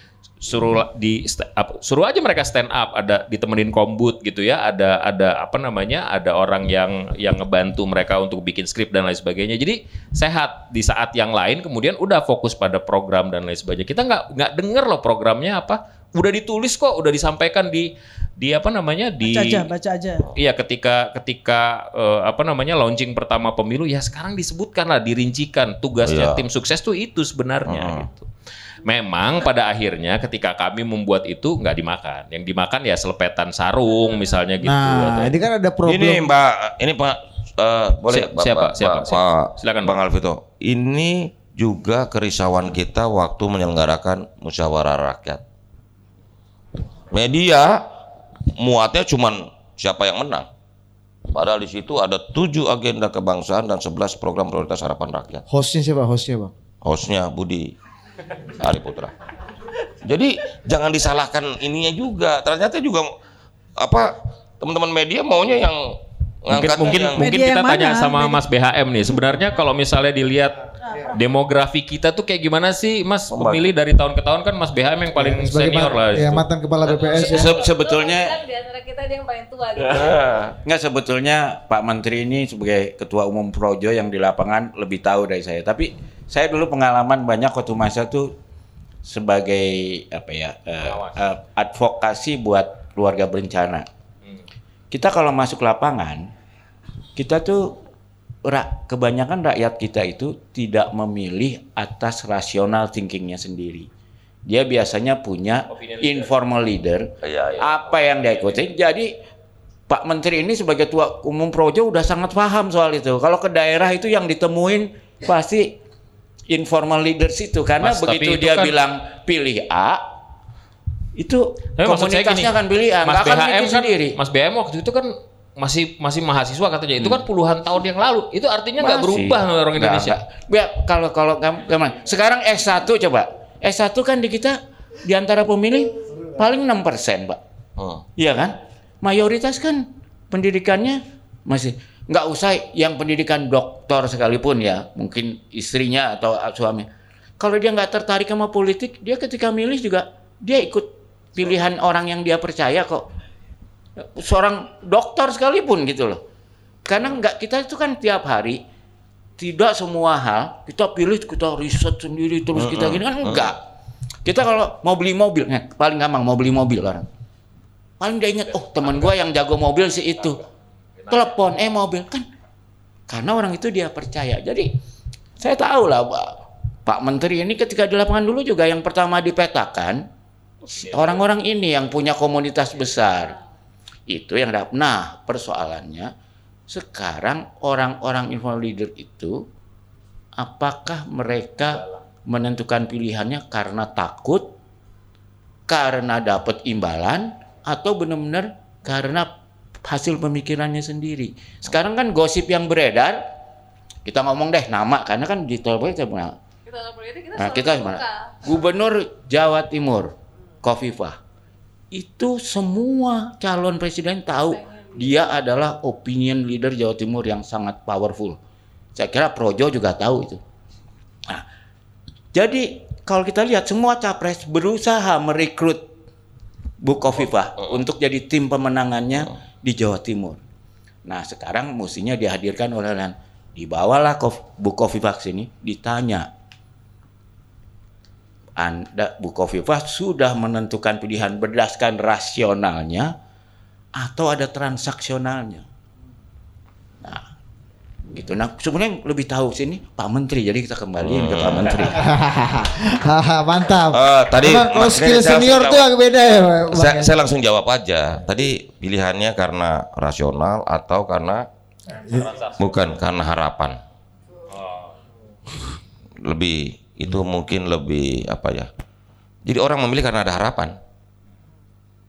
suruh di up- suruh aja mereka stand up ada ditemenin kombut gitu ya ada ada apa namanya ada orang yang yang ngebantu mereka untuk bikin skrip dan lain sebagainya jadi sehat di saat yang lain kemudian udah fokus pada program dan lain sebagainya kita nggak nggak denger loh programnya apa udah ditulis kok udah disampaikan di di apa namanya di Baca aja, baca aja. Iya ketika ketika eh, apa namanya launching pertama pemilu ya sekarang disebutkan lah dirincikan tugasnya Iya. tim sukses tuh itu sebenarnya gitu. Memang pada akhirnya ketika kami membuat itu nggak dimakan. Yang dimakan ya selepetan sarung misalnya gitu. Nah, Atau- ini kan ada problem. Ini Mbak, ini Pak eh, boleh siapa? Pak- Siapa? Pak- Siapa? Pak- Silakan, Bang Alvito. Ini juga kerisauan kita waktu menyelenggarakan musyawarah rakyat. Media muatnya cuman siapa yang menang. Padahal di situ ada tujuh agenda kebangsaan dan 11 program prioritas harapan rakyat. Hostnya siapa? Hostnya bang? hostnya Budi Ari Putra. Jadi jangan disalahkan ininya juga. Ternyata juga apa teman-teman media maunya yang mungkin mungkin yang mungkin kita yang tanya mana? sama Mas BHM nih. Sebenarnya kalau misalnya dilihat demografi kita tuh kayak gimana sih Mas pemilih dari tahun ke tahun kan Mas BHM yang paling Sebagai senior ma- lah. Ya itu. mantan kepala BPS ya. Se- sebetulnya di antara kita dia yang paling tua gitu. Nggak sebetulnya Pak Menteri ini sebagai Ketua Umum Projo yang di lapangan lebih tahu dari saya. Tapi saya dulu pengalaman banyak waktu masa tuh sebagai apa ya eh, eh, advokasi buat keluarga berencana. Kita kalau masuk lapangan, kita tuh ra- kebanyakan rakyat kita itu tidak memilih atas rasional thinkingnya sendiri. Dia biasanya punya informal leader, Iya, iya. apa yang dia ikutin. Jadi Pak Menteri ini sebagai tua umum Projo udah sangat paham soal itu. Kalau ke daerah itu yang ditemuin pasti informal leaders itu karena Mas, begitu itu dia kan- bilang pilih A itu Tapi komunitasnya gini, akan pilih A, Mas BHM kan, sendiri. Mas BHM waktu itu kan masih masih mahasiswa katanya. Itu kan puluhan tahun yang lalu. Itu artinya nggak berubah orang Indonesia. Ya, kalau kalau kamu gimana? Sekarang S1 coba. S1 kan di kita di antara pemilih paling 6%, Pak. Hmm. Iya kan? Mayoritas kan pendidikannya masih nggak usah yang pendidikan doktor sekalipun ya, mungkin istrinya atau suami. Kalau dia nggak tertarik sama politik, dia ketika milih juga dia ikut pilihan orang yang dia percaya kok. Seorang dokter sekalipun gitu loh. Karena nggak kita itu kan tiap hari tidak semua hal kita pilih kita riset sendiri terus kita gini kan enggak. Kita kalau mau beli mobil, nah, paling gampang mau beli mobil orang. Paling dia ingat oh teman gua yang jago mobil sih itu. Telepon eh mobil. Kan karena orang itu dia percaya. Jadi saya tahu lah Pak, Pak Menteri ini ketika di lapangan dulu juga yang pertama dipetakan orang-orang ini yang punya komunitas besar itu yang dapat nah persoalannya sekarang orang-orang informal leader itu apakah mereka menentukan pilihannya karena takut karena dapat imbalan atau benar-benar karena hasil pemikirannya sendiri. Sekarang kan gosip yang beredar, kita ngomong deh nama karena kan di telepon kita Kita nggak politik kita Nah, kita? Gubernur Jawa Timur, Kofifah. Itu semua calon presiden tahu dia adalah opinion leader Jawa Timur yang sangat powerful. Saya kira Projo juga tahu itu. Nah, jadi kalau kita lihat semua capres berusaha merekrut Bu Kofifah untuk jadi tim pemenangannya di Jawa Timur. Nah sekarang mestinya dihadirkan oleh Lan. Dibawalah Kof, Bu Kofifah ke sini, ditanya. Anda Bu Kofifah sudah menentukan pilihan berdasarkan rasionalnya atau ada transaksionalnya. Nah, gitu. Nah, sebenarnya lebih tahu sini Pak Menteri. Jadi kita kembaliin ke Pak Menteri. Hahaha, Mantap. Eh, tadi kalau skill senior tuh agak beda ya, Bang? Saya, saya langsung jawab aja. Tadi pilihannya karena rasional atau karena bukan karena harapan. lebih itu mungkin lebih apa ya? Jadi orang memilih karena ada harapan.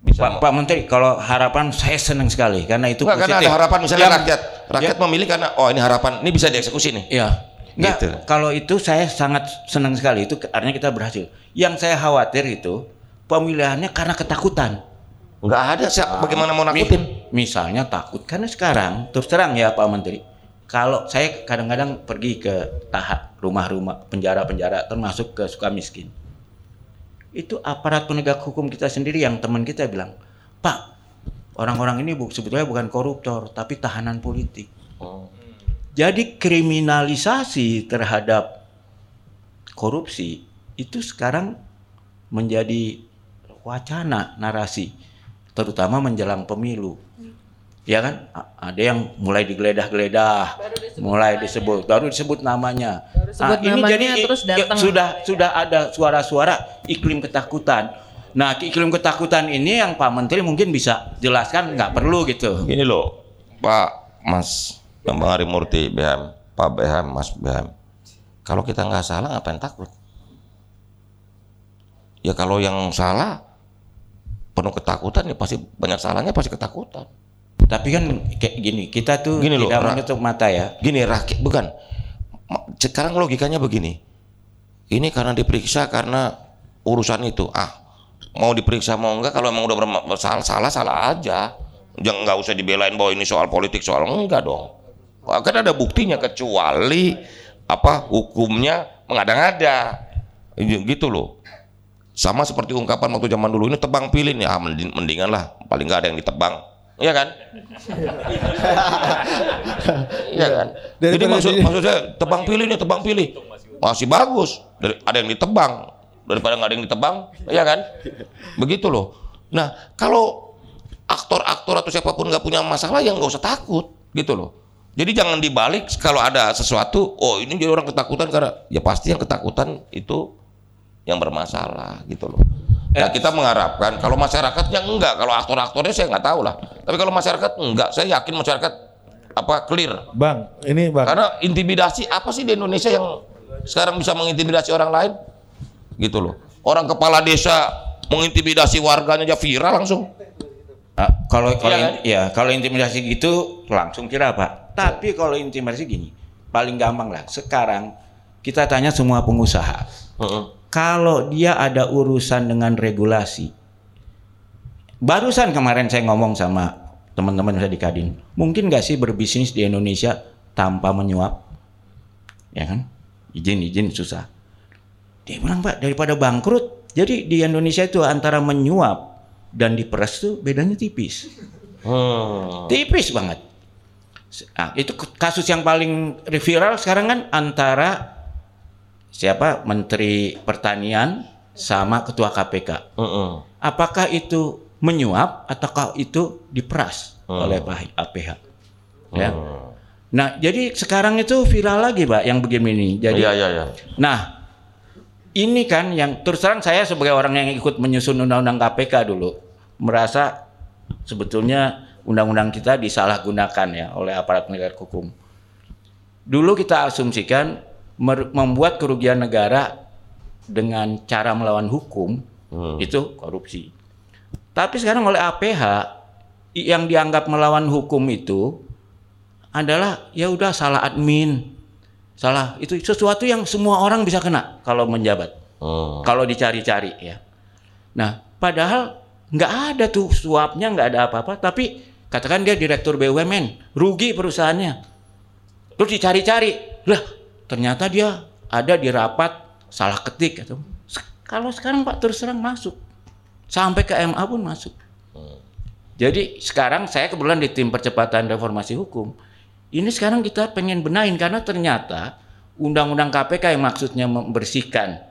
Bisa Pak, Pak Menteri, kalau harapan saya senang sekali karena itu Enggak, karena ada harapan misalnya Yang- rakyat. Rakyat memilih karena oh ini harapan, ini bisa dieksekusi nih. Iya. Enggak, Gitu. kalau itu saya sangat senang sekali itu artinya kita berhasil. Yang saya khawatir itu pemilihannya karena ketakutan. Enggak ada siapa bagaimana mau nakutin. misalnya takut karena sekarang terus terang ya Pak Menteri. Kalau saya kadang-kadang pergi ke tahap rumah-rumah penjara-penjara termasuk ke Sukamiskin. Itu aparat penegak hukum kita sendiri yang teman kita bilang, "Pak, orang-orang ini bu- sebetulnya bukan koruptor tapi tahanan politik." Jadi kriminalisasi terhadap korupsi itu sekarang menjadi wacana narasi terutama menjelang pemilu. Ya kan? Ada yang mulai digeledah-geledah, mulai disebut, baru disebut namanya. Baru sebut namanya, terus ya, datang. sudah sudah ada suara-suara iklim ketakutan. Nah, iklim ketakutan ini yang Pak Menteri mungkin bisa jelaskan nggak perlu gitu. Gini loh, Pak Mas Bang Ari Murti BM, Pak BM, Mas BM. Kalau kita nggak salah ngapain takut? Ya kalau yang salah penuh ketakutan ya pasti banyak salahnya pasti ketakutan. Tapi kan kayak gini, kita tuh Gini loh, tidak Ra- menutup mata ya. Gini rakyat bukan. Sekarang logikanya begini. Ini karena diperiksa karena urusan itu. Ah, mau diperiksa mau enggak kalau emang udah berma- salah salah aja. Jangan nggak usah dibelain bahwa ini soal politik soal enggak dong. Kan ada buktinya kecuali apa hukumnya mengada-ngada. Gitu loh. Sama seperti ungkapan waktu zaman dulu ini tebang pilih nih, ah mending- mendingan lah paling nggak ada yang ditebang. Iya kan? Iya kan? Jadi Daripada maksud di- maksud saya tebang pilih nih tebang pilih masih bagus. Dari, ada yang ditebang daripada nggak ada yang ditebang, iya kan? Begitu loh. Nah kalau aktor-aktor atau siapa pun nggak punya masalah ya nggak usah takut gitu loh. Jadi jangan dibalik kalau ada sesuatu, oh ini jadi orang ketakutan karena ya pasti yang ketakutan itu yang bermasalah gitu loh. Nah kita mengharapkan kalau masyarakatnya enggak, kalau aktor-aktornya saya nggak tahu lah. Tapi kalau masyarakat enggak, saya yakin masyarakat apa clear. Bang, ini Bang. Karena intimidasi apa sih di Indonesia yang sekarang bisa mengintimidasi orang lain? Gitu loh. Orang kepala desa mengintimidasi warganya aja viral langsung. Ah, kalau kalau Iya kan? in- ya kalau intimidasi gitu langsung kira Pak. Tapi kalau intimidasi gini, paling gampang lah. Sekarang kita tanya semua pengusaha. Heeh. Kalau dia ada urusan dengan regulasi. Barusan kemarin saya ngomong sama teman-teman saya di Kadin. Mungkin nggak sih berbisnis di Indonesia tanpa menyuap? Ya kan? Izin-izin susah. Dia bilang, Pak, daripada bangkrut. Jadi di Indonesia itu antara menyuap dan diperes tuh bedanya tipis. Hmm. Tipis banget. Nah, itu kasus yang paling viral sekarang kan antara siapa Menteri Pertanian sama Ketua KPK. Heeh. Apakah itu menyuap ataukah itu diperas oleh Pak APH? Ya. Nah, jadi sekarang itu viral lagi, Pak, yang begini. Jadi Iya iya iya. Nah, ini kan yang terus terang saya sebagai orang yang ikut menyusun undang-undang KPK dulu merasa sebetulnya undang-undang kita disalahgunakan ya oleh aparat penegak hukum. Dulu kita asumsikan membuat kerugian negara dengan cara melawan hukum itu korupsi. Tapi sekarang oleh APH yang dianggap melawan hukum itu adalah ya udah salah admin, salah itu sesuatu yang semua orang bisa kena kalau menjabat, Hmm. kalau dicari-cari ya. Nah, padahal nggak ada tuh suapnya, nggak ada apa-apa, tapi katakan dia direktur BUMN, rugi perusahaannya, terus dicari-cari, lah ternyata dia ada di rapat salah ketik atau kalau sekarang Pak terus terang masuk, sampai ke MA pun masuk. Jadi sekarang saya kebetulan di tim percepatan reformasi hukum. Ini sekarang kita pengen benahin karena ternyata undang-undang KPK yang maksudnya membersihkan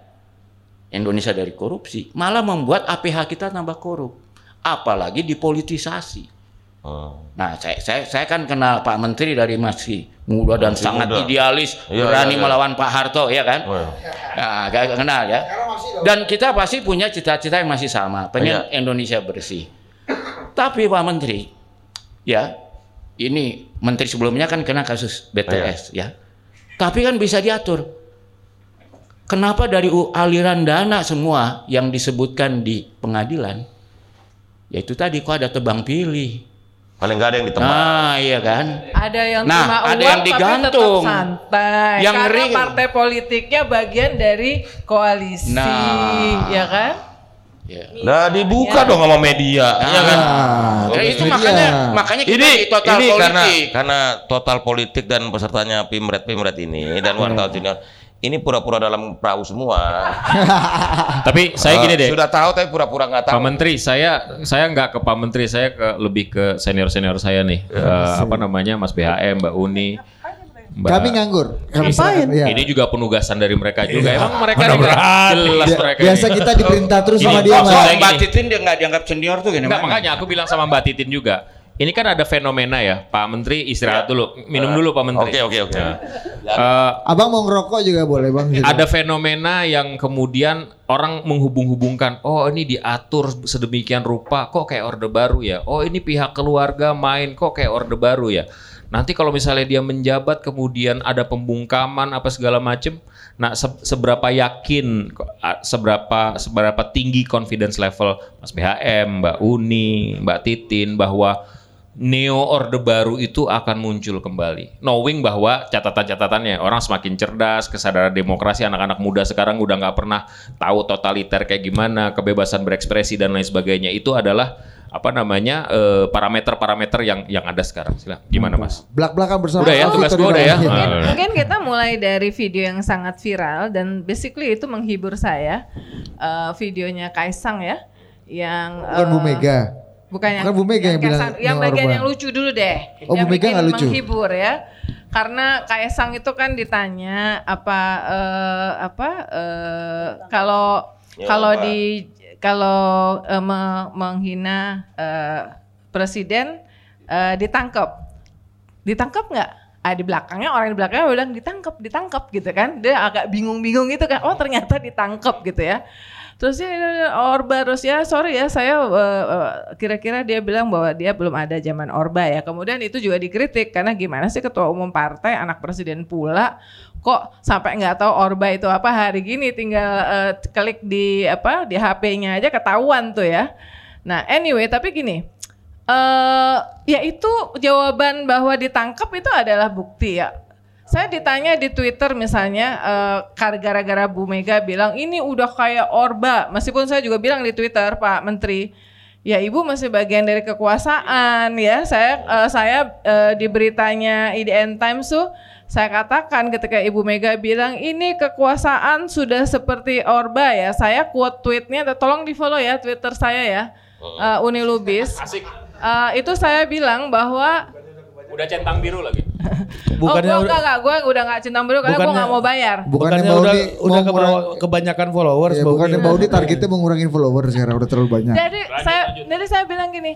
Indonesia dari korupsi malah membuat APH kita tambah korup. Apalagi dipolitisasi. Hmm. Nah, saya, saya saya kan kenal Pak Menteri dari masih muda dan Masih sangat muda. idealis, Iya, berani iya, iya. melawan Pak Harto, ya kan? Oh, iya. Nah, gak kenal ya. Dan kita pasti punya cita-cita yang masih sama, pengen Indonesia bersih. Tapi Pak Menteri, ya ini Menteri sebelumnya kan kena kasus BTS ya. Tapi kan bisa diatur. kenapa dari aliran dana semua yang disebutkan di pengadilan? Ya itu tadi kok ada tebang pilih. Paling nggak ada yang ditebak. Nah, iya kan? Ada yang Nah, terima ada uang yang tapi digantung. tetap santai. Yang Karena ngeri- partai politiknya bagian dari koalisi, Nah. ya kan? Ya. Nah dibuka dong sama media, ya kan? Ah, Ya, itu ini makanya dia. makanya kita Ini di total ini politik. karena karena total politik dan pesertanya Pimret Pimret ini dan wartawan senior ini pura-pura dalam perahu semua. Tapi saya gini Eh, deh. Sudah tahu tapi pura-pura nggak tahu. Pak Menteri, saya saya nggak ke Pak Menteri, saya ke lebih ke senior senior saya nih. Eh, apa namanya, Mas BHM, Mbak Uni, Mbak. Kami nganggur. Kami Ngapain? iya. Ini juga penugasan dari mereka juga. Emang mereka berani. jelas mereka. biasa ini. kita diperintah terus Gini, sama dia Mbak gini. Titin dia nggak dianggap senior tuh gimana? Enggak, makanya aku bilang sama Mbak Titin juga. Ini kan ada fenomena ya, Pak Menteri istirahat dulu, minum dulu Pak Menteri. Oke oke oke. Nah, eh, Abang mau ngerokok juga boleh bang. Gitu. ada fenomena yang kemudian orang menghubung-hubungkan, oh ini diatur sedemikian rupa, kok kayak orde baru ya? Oh ini pihak keluarga main, kok kayak orde baru ya? Nanti kalau misalnya dia menjabat kemudian ada pembungkaman apa segala macem, nah se- seberapa yakin, seberapa seberapa tinggi confidence level Mas BHM, Mbak Uni, Mbak Titin bahwa neo orde baru itu akan muncul kembali. Knowing bahwa catatan-catatannya orang semakin cerdas, kesadaran demokrasi anak-anak muda sekarang udah nggak pernah tahu totaliter kayak gimana, kebebasan berekspresi dan lain sebagainya itu adalah apa namanya eh, parameter-parameter yang yang ada sekarang. Sila, gimana Mas? Belak-belakan bersama. Udah ya, tugas gua udah ya. Mungkin, Ah. mungkin kita mulai dari video yang sangat viral dan basically itu menghibur saya. Eh, videonya Kaisang ya, yang Bukan Bu eh, Mega. Bukan yang, Bukan Bu Mega yang bilang Kaisang- yang neo bagian yang lucu dulu deh. Oh, yang Bu Mega nggak lucu? menghibur ya. Karena Kaisang itu kan ditanya apa eh, apa eh, kalau Ya, kalau di kalau eh, me- menghina eh, presiden eh, ditangkap. Ditangkap nggak? Ah di belakangnya orang di belakangnya bilang ditangkap, ditangkap gitu kan. Dia agak bingung-bingung gitu kan. Oh ternyata ditangkap gitu ya. Terus dia Orba terus ya sorry ya saya eh, eh, kira-kira dia bilang bahwa dia belum ada zaman Orba ya. Kemudian itu juga dikritik karena gimana sih ketua umum partai anak presiden pula kok sampai nggak tahu Orba itu apa hari gini tinggal eh, klik di apa di HP-nya aja ketahuan tuh ya. Nah anyway tapi gini eh ya itu jawaban bahwa ditangkap itu adalah bukti ya. Saya ditanya di Twitter misalnya eh, gara-gara Bu Mega bilang ini udah kayak Orba, meskipun saya juga bilang di Twitter Pak Menteri, ya Ibu masih bagian dari kekuasaan ya. Saya eh, saya eh, di beritanya IDN Times tuh saya katakan ketika Ibu Mega bilang ini kekuasaan sudah seperti Orba ya. Saya quote tweetnya, tolong di follow ya Twitter saya ya, eh, Uni Lubis. Eh, itu saya bilang bahwa Udah centang biru lagi. Bukannya oh, gua udah- enggak, enggak, gua udah enggak cinta biru karena gua Bukannya- enggak mau bayar. Bukannya Bukannya Baudi udah mau udah kebanyakan followers Ya, Baudi. bukannya Baudi targetnya mau ngurangin followers sekarang udah terlalu banyak. Jadi saya jadi saya bilang gini,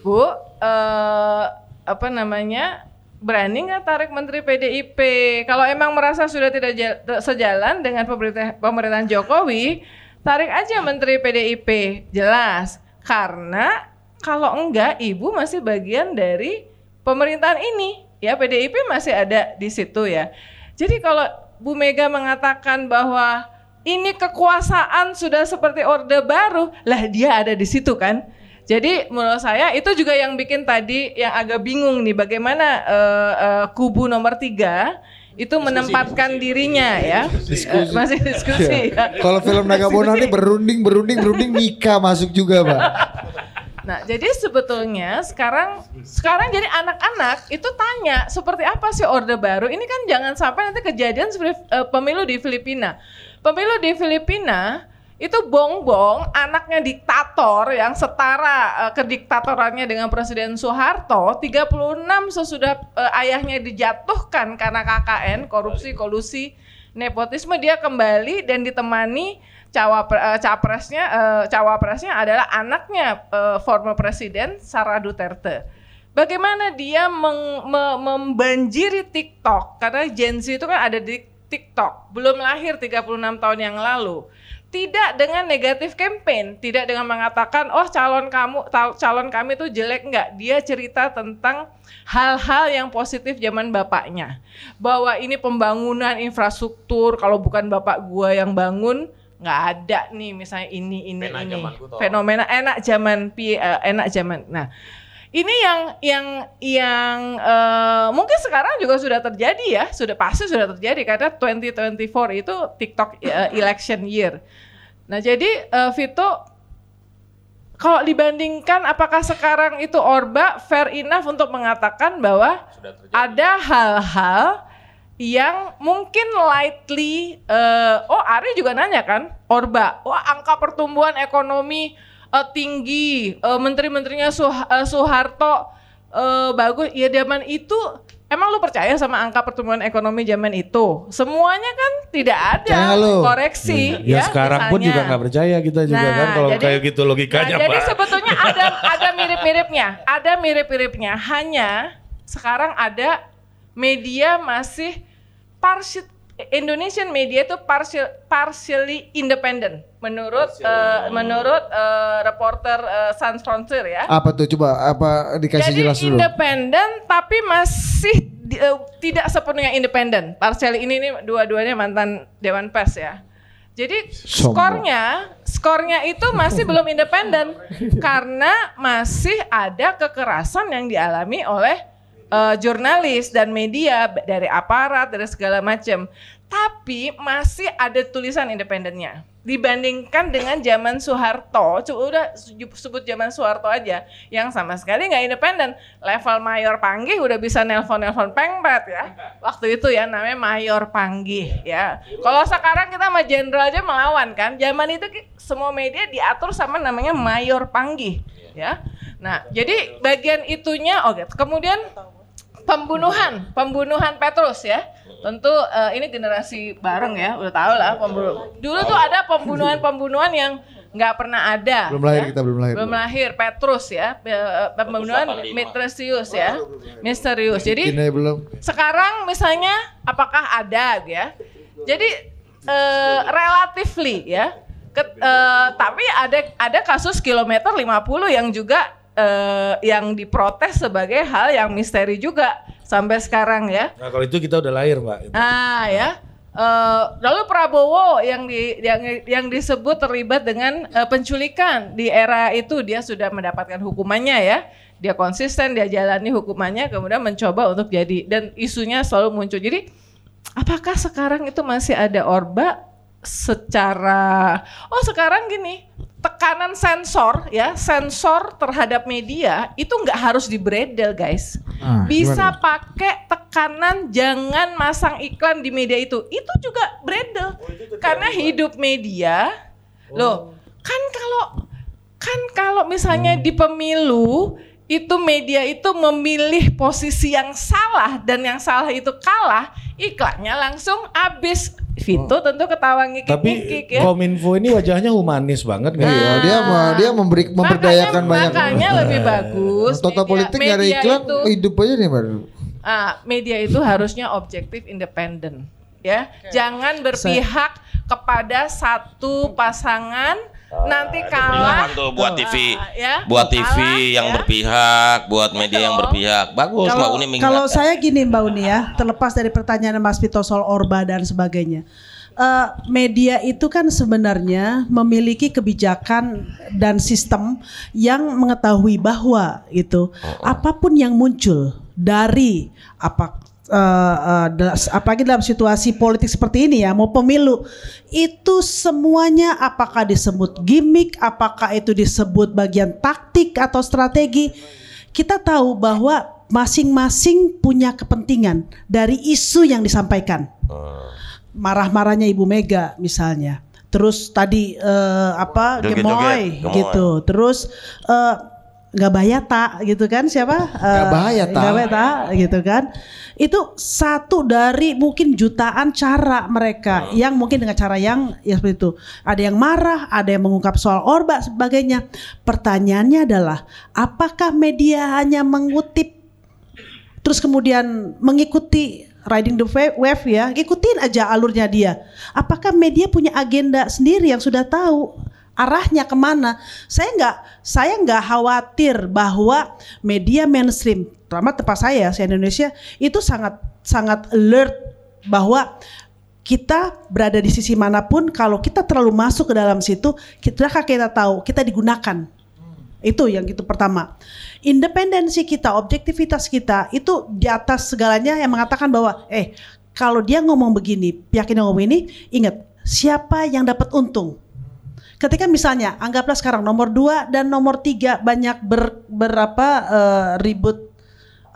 Bu, eh, apa namanya? Berani nggak tarik Menteri PDIP? Kalau emang merasa sudah tidak ja- sejalan dengan pemerintah pemerintahan Jokowi, tarik aja Menteri PDIP. Jelas. Karena kalau enggak, Ibu masih bagian dari pemerintahan ini. Ya, PDIP masih ada di situ ya. Jadi kalau Bu Mega mengatakan bahwa ini kekuasaan sudah seperti orde baru, lah dia ada di situ kan. Jadi menurut saya itu juga yang bikin tadi yang agak bingung nih bagaimana eh, eh, kubu nomor tiga itu menempatkan dirinya ya. Eh, masih diskusi ya. Kalau film Nagamona ini berunding, berunding, berunding nikah masuk juga, Pak. Nah, jadi sebetulnya sekarang sekarang jadi anak-anak itu tanya seperti apa sih orde baru? Ini kan jangan sampai nanti kejadian eh, pemilu di Filipina. Pemilu di Filipina itu bongbong anaknya diktator yang setara eh, kediktatorannya dengan Presiden Soeharto 36 sesudah eh, ayahnya dijatuhkan karena KKN korupsi kolusi nepotisme dia kembali dan ditemani cawapre, eh, capresnya eh, cawapresnya adalah anaknya eh, former presiden Sarah Duterte. Bagaimana dia meng- me- membanjiri TikTok karena Gen Z itu kan ada di TikTok, belum lahir 36 tahun yang lalu. tidak dengan negatif campaign, tidak dengan mengatakan oh calon kamu calon kami itu jelek enggak. Dia cerita tentang hal-hal yang positif zaman bapaknya. Bahwa ini pembangunan infrastruktur kalau bukan bapak gua yang bangun nggak ada nih misalnya ini ini Fenomena ini fenomena enak zaman pi eh, enak zaman. Nah, ini yang yang yang eh, mungkin sekarang juga sudah terjadi ya, sudah pasti sudah terjadi karena 2024 itu TikTok eh, election year. Nah, jadi eh, Vito kalau dibandingkan apakah sekarang itu Orba fair enough untuk mengatakan bahwa ada hal-hal yang mungkin lightly eh, oh Ari juga nanya kan Orba oh angka pertumbuhan ekonomi eh, tinggi eh, menteri-menterinya Suh- eh, Soeharto eh, bagus ya zaman itu emang lu percaya sama angka pertumbuhan ekonomi zaman itu semuanya kan tidak ada Percaya lu. koreksi Ya, sekarang pun misalnya. juga nggak percaya kita juga Nah, kan kalau jadi- kayak gitu logikanya Nah, jadi sebetulnya ada ada mirip-miripnya, ada mirip-miripnya. Hanya sekarang ada media masih partial Indonesian media itu partial, partially independent menurut eh, menurut eh, reporter eh, Sans Frontier ya. Apa tuh coba apa dikasih Jadi jelas dulu. independen tapi masih di- eh, tidak sepenuhnya independen. Partially ini nih dua-duanya mantan Dewan Pers ya. Jadi Sombong. skornya, skornya itu masih belum independen karena masih ada kekerasan yang dialami oleh eh, jurnalis dan media dari aparat dari segala macam. Tapi masih ada tulisan independennya. Dibandingkan dengan zaman Soeharto, coba udah sebut zaman Soeharto aja, yang sama sekali nggak independen. Level mayor panggih udah bisa nelpon-nelpon pengpret ya. Waktu itu ya namanya mayor panggih ya. Kalau sekarang kita sama jenderal aja melawan kan. Zaman itu semua media diatur sama namanya mayor panggih ya. Nah, jadi bagian itunya oke. Kemudian pembunuhan, pembunuhan Petrus ya. Tentu eh, ini generasi bareng ya, udah tahu lah pembunuh. Dulu tuh ada pembunuhan-pembunuhan yang nggak pernah ada. Belum lahir ya. kita, belum lahir. Belum lahir Petrus ya, eh, pembunuhan 185. misterius ya, misterius. Jadi belum. sekarang misalnya apakah ada ya? Jadi eh, relatively ya. Ket- eh, tapi ada ada kasus kilometer 50 yang juga eh, yang diprotes sebagai hal yang misteri juga sampai sekarang ya. Nah kalau itu kita udah lahir Mbak. Ah ya. Eh, lalu Prabowo yang di yang yang disebut terlibat dengan eh, penculikan di era itu dia sudah mendapatkan hukumannya ya. Dia konsisten dia jalani hukumannya kemudian mencoba untuk jadi dan isunya selalu muncul. Jadi apakah sekarang itu masih ada orba secara oh sekarang gini tekanan sensor ya sensor terhadap media itu nggak harus dibredel guys. Ah, bisa pakai tekanan jangan masang iklan di media itu. Itu juga bredel karena hidup media loh kan kalau kan kalau misalnya di pemilu itu media itu memilih posisi yang salah dan yang salah itu kalah iklannya langsung habis Vito tentu ketawa Tapi ngikik-ngikik ya Kominfo ini wajahnya humanis banget kan? Iya, dia mau dia memberi memberdayakan makanya, banyak. makanya lebih bagus Total media- politik media iklan, itu- hidup aja nih baru. Ah, media itu harusnya objektif independen ya jangan berpihak kepada satu pasangan nanti kalah tuh buat TV, Ah, ya, buat TV kalah, yang ya. berpihak, buat media yang berpihak. Bagus Mbak Kalau Uni kalau mengingatkan. saya gini Mbak Uni ya, terlepas dari pertanyaan Mas Vito soal Orba dan sebagainya. Eh, media itu kan sebenarnya memiliki kebijakan dan sistem yang mengetahui bahwa itu apa pun yang muncul dari apa eh, da- apalagi dalam situasi politik seperti ini ya mau pemilu itu semuanya apakah disebut gimmick apakah itu disebut bagian taktik atau strategi kita tahu bahwa masing-masing punya kepentingan dari isu yang disampaikan. Marah-marahnya Ibu Mega misalnya. Terus tadi eh, apa gemoy gitu. Terus eh, nggak bayata gitu kan siapa? Eh, Nggak bayata. nggak bayata gitu kan. Itu satu dari mungkin jutaan cara mereka yang mungkin dengan cara yang ya seperti itu. Ada yang marah, ada yang mengungkap soal orba sebagainya. Pertanyaannya adalah apakah media hanya mengutip terus kemudian mengikuti riding the wa- wave ya, ikutin aja alurnya dia. Apakah media punya agenda sendiri yang sudah tahu arahnya ke mana? Saya nggak, saya nggak khawatir bahwa media mainstream, terutama tempat saya, saya Indonesia itu sangat sangat alert bahwa kita berada di sisi mana pun, kalau kita terlalu masuk ke dalam situ, kita kita tahu kita digunakan. Itu yang itu pertama. Independensi kita, objektivitas kita itu di atas segalanya yang mengatakan bahwa eh kalau dia ngomong begini, pihak ini ngomong ini, ingat siapa yang dapat untung. Ketika misalnya anggaplah sekarang nomor dua dan nomor tiga banyak ber, berapa eh, ribut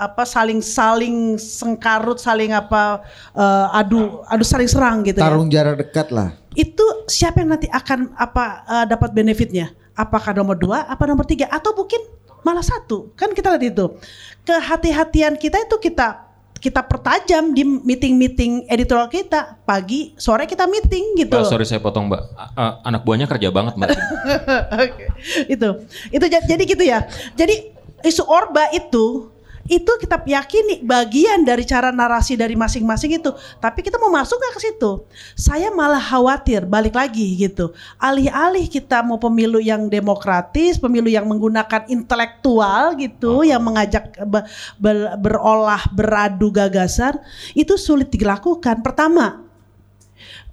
apa saling saling sengkarut saling apa eh, adu adu saling serang gitu ya Tarung jarak dekat lah. itu siapa yang nanti akan apa eh, dapat benefitnya? Apakah nomor dua, apa nomor tiga, atau mungkin malah satu? Kan kita lihat itu kehati-hatian kita itu kita kita pertajam di meeting-meeting editorial kita pagi sore kita meeting gitu. Mbak, sorry saya potong mbak. A- a- anak buahnya kerja banget mbak. Oke. itu itu ja- jadi gitu ya. Jadi isu orba itu itu kita yakini bagian dari cara narasi dari masing-masing itu. Tapi kita mau masuk nggak ke situ? Saya malah khawatir balik lagi gitu. Alih-alih kita mau pemilu yang demokratis, pemilu yang menggunakan intelektual gitu, yang mengajak be- be- berolah, beradu gagasan, itu sulit dilakukan. Pertama,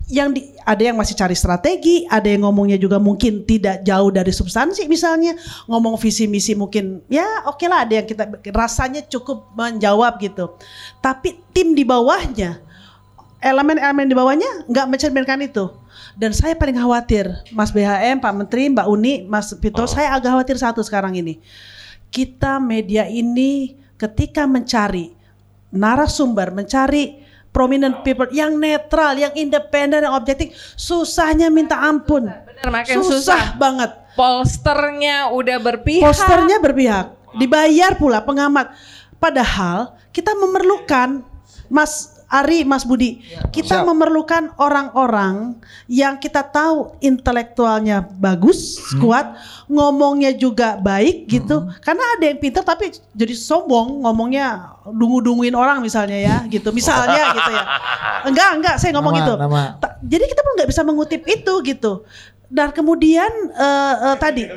yang di, ada yang masih cari strategi, ada yang ngomongnya juga mungkin tidak jauh dari substansi misalnya ngomong visi misi mungkin ya oke lah ada yang kita rasanya cukup menjawab gitu. Tapi tim di bawahnya, elemen-elemen di bawahnya nggak mencerminkan itu. Dan saya paling khawatir, Mas BHM, Pak Menteri, Mbak Uni, Mas Vito, saya agak khawatir satu sekarang ini. Kita media ini ketika mencari narasumber, mencari prominent people yang netral, yang independen, yang objektif, susahnya minta ampun. Bener, makin susah, susah. banget. Polsternya udah berpihak. Posternya berpihak, dibayar pula pengamat. Padahal kita memerlukan Mas Ari, Mas Budi, kita siap. memerlukan orang-orang yang kita tahu intelektualnya bagus, kuat, ngomongnya juga baik gitu. Karena ada yang pintar tapi jadi sombong, ngomongnya dungu-dunguin orang misalnya ya, gitu. Misalnya gitu ya. Enggak, enggak, saya ngomong Nama, gitu. nama. Jadi kita pun nggak bisa mengutip itu gitu. Dan kemudian eh, eh, tadi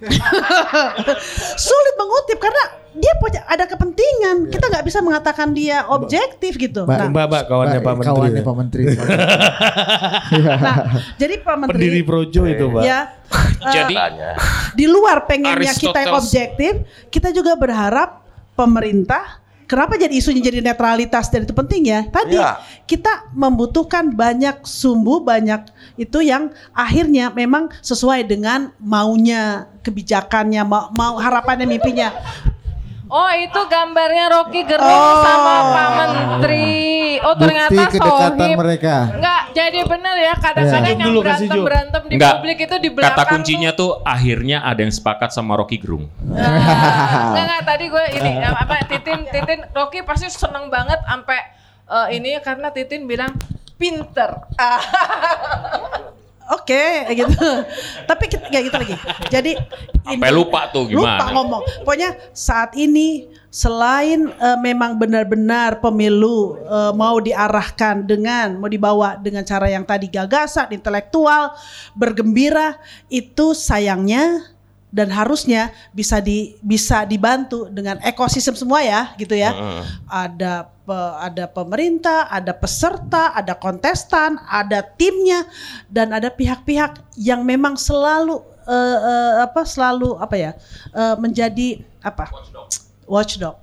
sulit mengutip karena dia punya ada kepentingan. Kita nggak bisa mengatakan dia objektif gitu. Mbak- Nah, Mbak, Mbak, kawannya Mbak, Pak Menteri. Kawannya ya? Pak Menteri. nah, jadi Pak Menteri Pendiri Projo itu, Mbak. ya eh, Jadi di luar pengennya kita yang objektif, kita juga berharap pemerintah Kenapa jadi isunya jadi netralitas dan itu penting ya? Tadi Iya. kita membutuhkan banyak sumbu, banyak itu yang akhirnya memang sesuai dengan maunya, kebijakannya, mau, mau harapannya, mimpinya. Oh itu gambarnya Rocky Gerung Oh. sama Pak Menteri. Oh Bukti ternyata kedekatan Sohib. mereka. Enggak, jadi bener ya kadang-kadang Iya. yang berantem berantem di Enggak. publik itu di belakang. Kata kuncinya tuh akhirnya ada yang sepakat sama Rocky Gerung. Nah, enggak enggak tadi gue ini apa Titin Titin Rocky pasti seneng banget sampai eh, ini karena Titin bilang pinter. Oke, gitu. Tapi kita kayak gitu lagi. Jadi Sampai lupa tuh Lupa gimana. ngomong. Pokoknya saat ini selain eh, memang benar-benar pemilu eh, mau diarahkan dengan mau dibawa dengan cara yang tadi gagasan, intelektual, bergembira, itu sayangnya dan harusnya bisa di bisa dibantu dengan ekosistem semua ya, gitu ya. Ada pe- ada pemerintah, ada peserta, ada kontestan, ada timnya dan ada pihak-pihak yang memang selalu eh, eh, apa selalu apa ya eh, menjadi apa watchdog.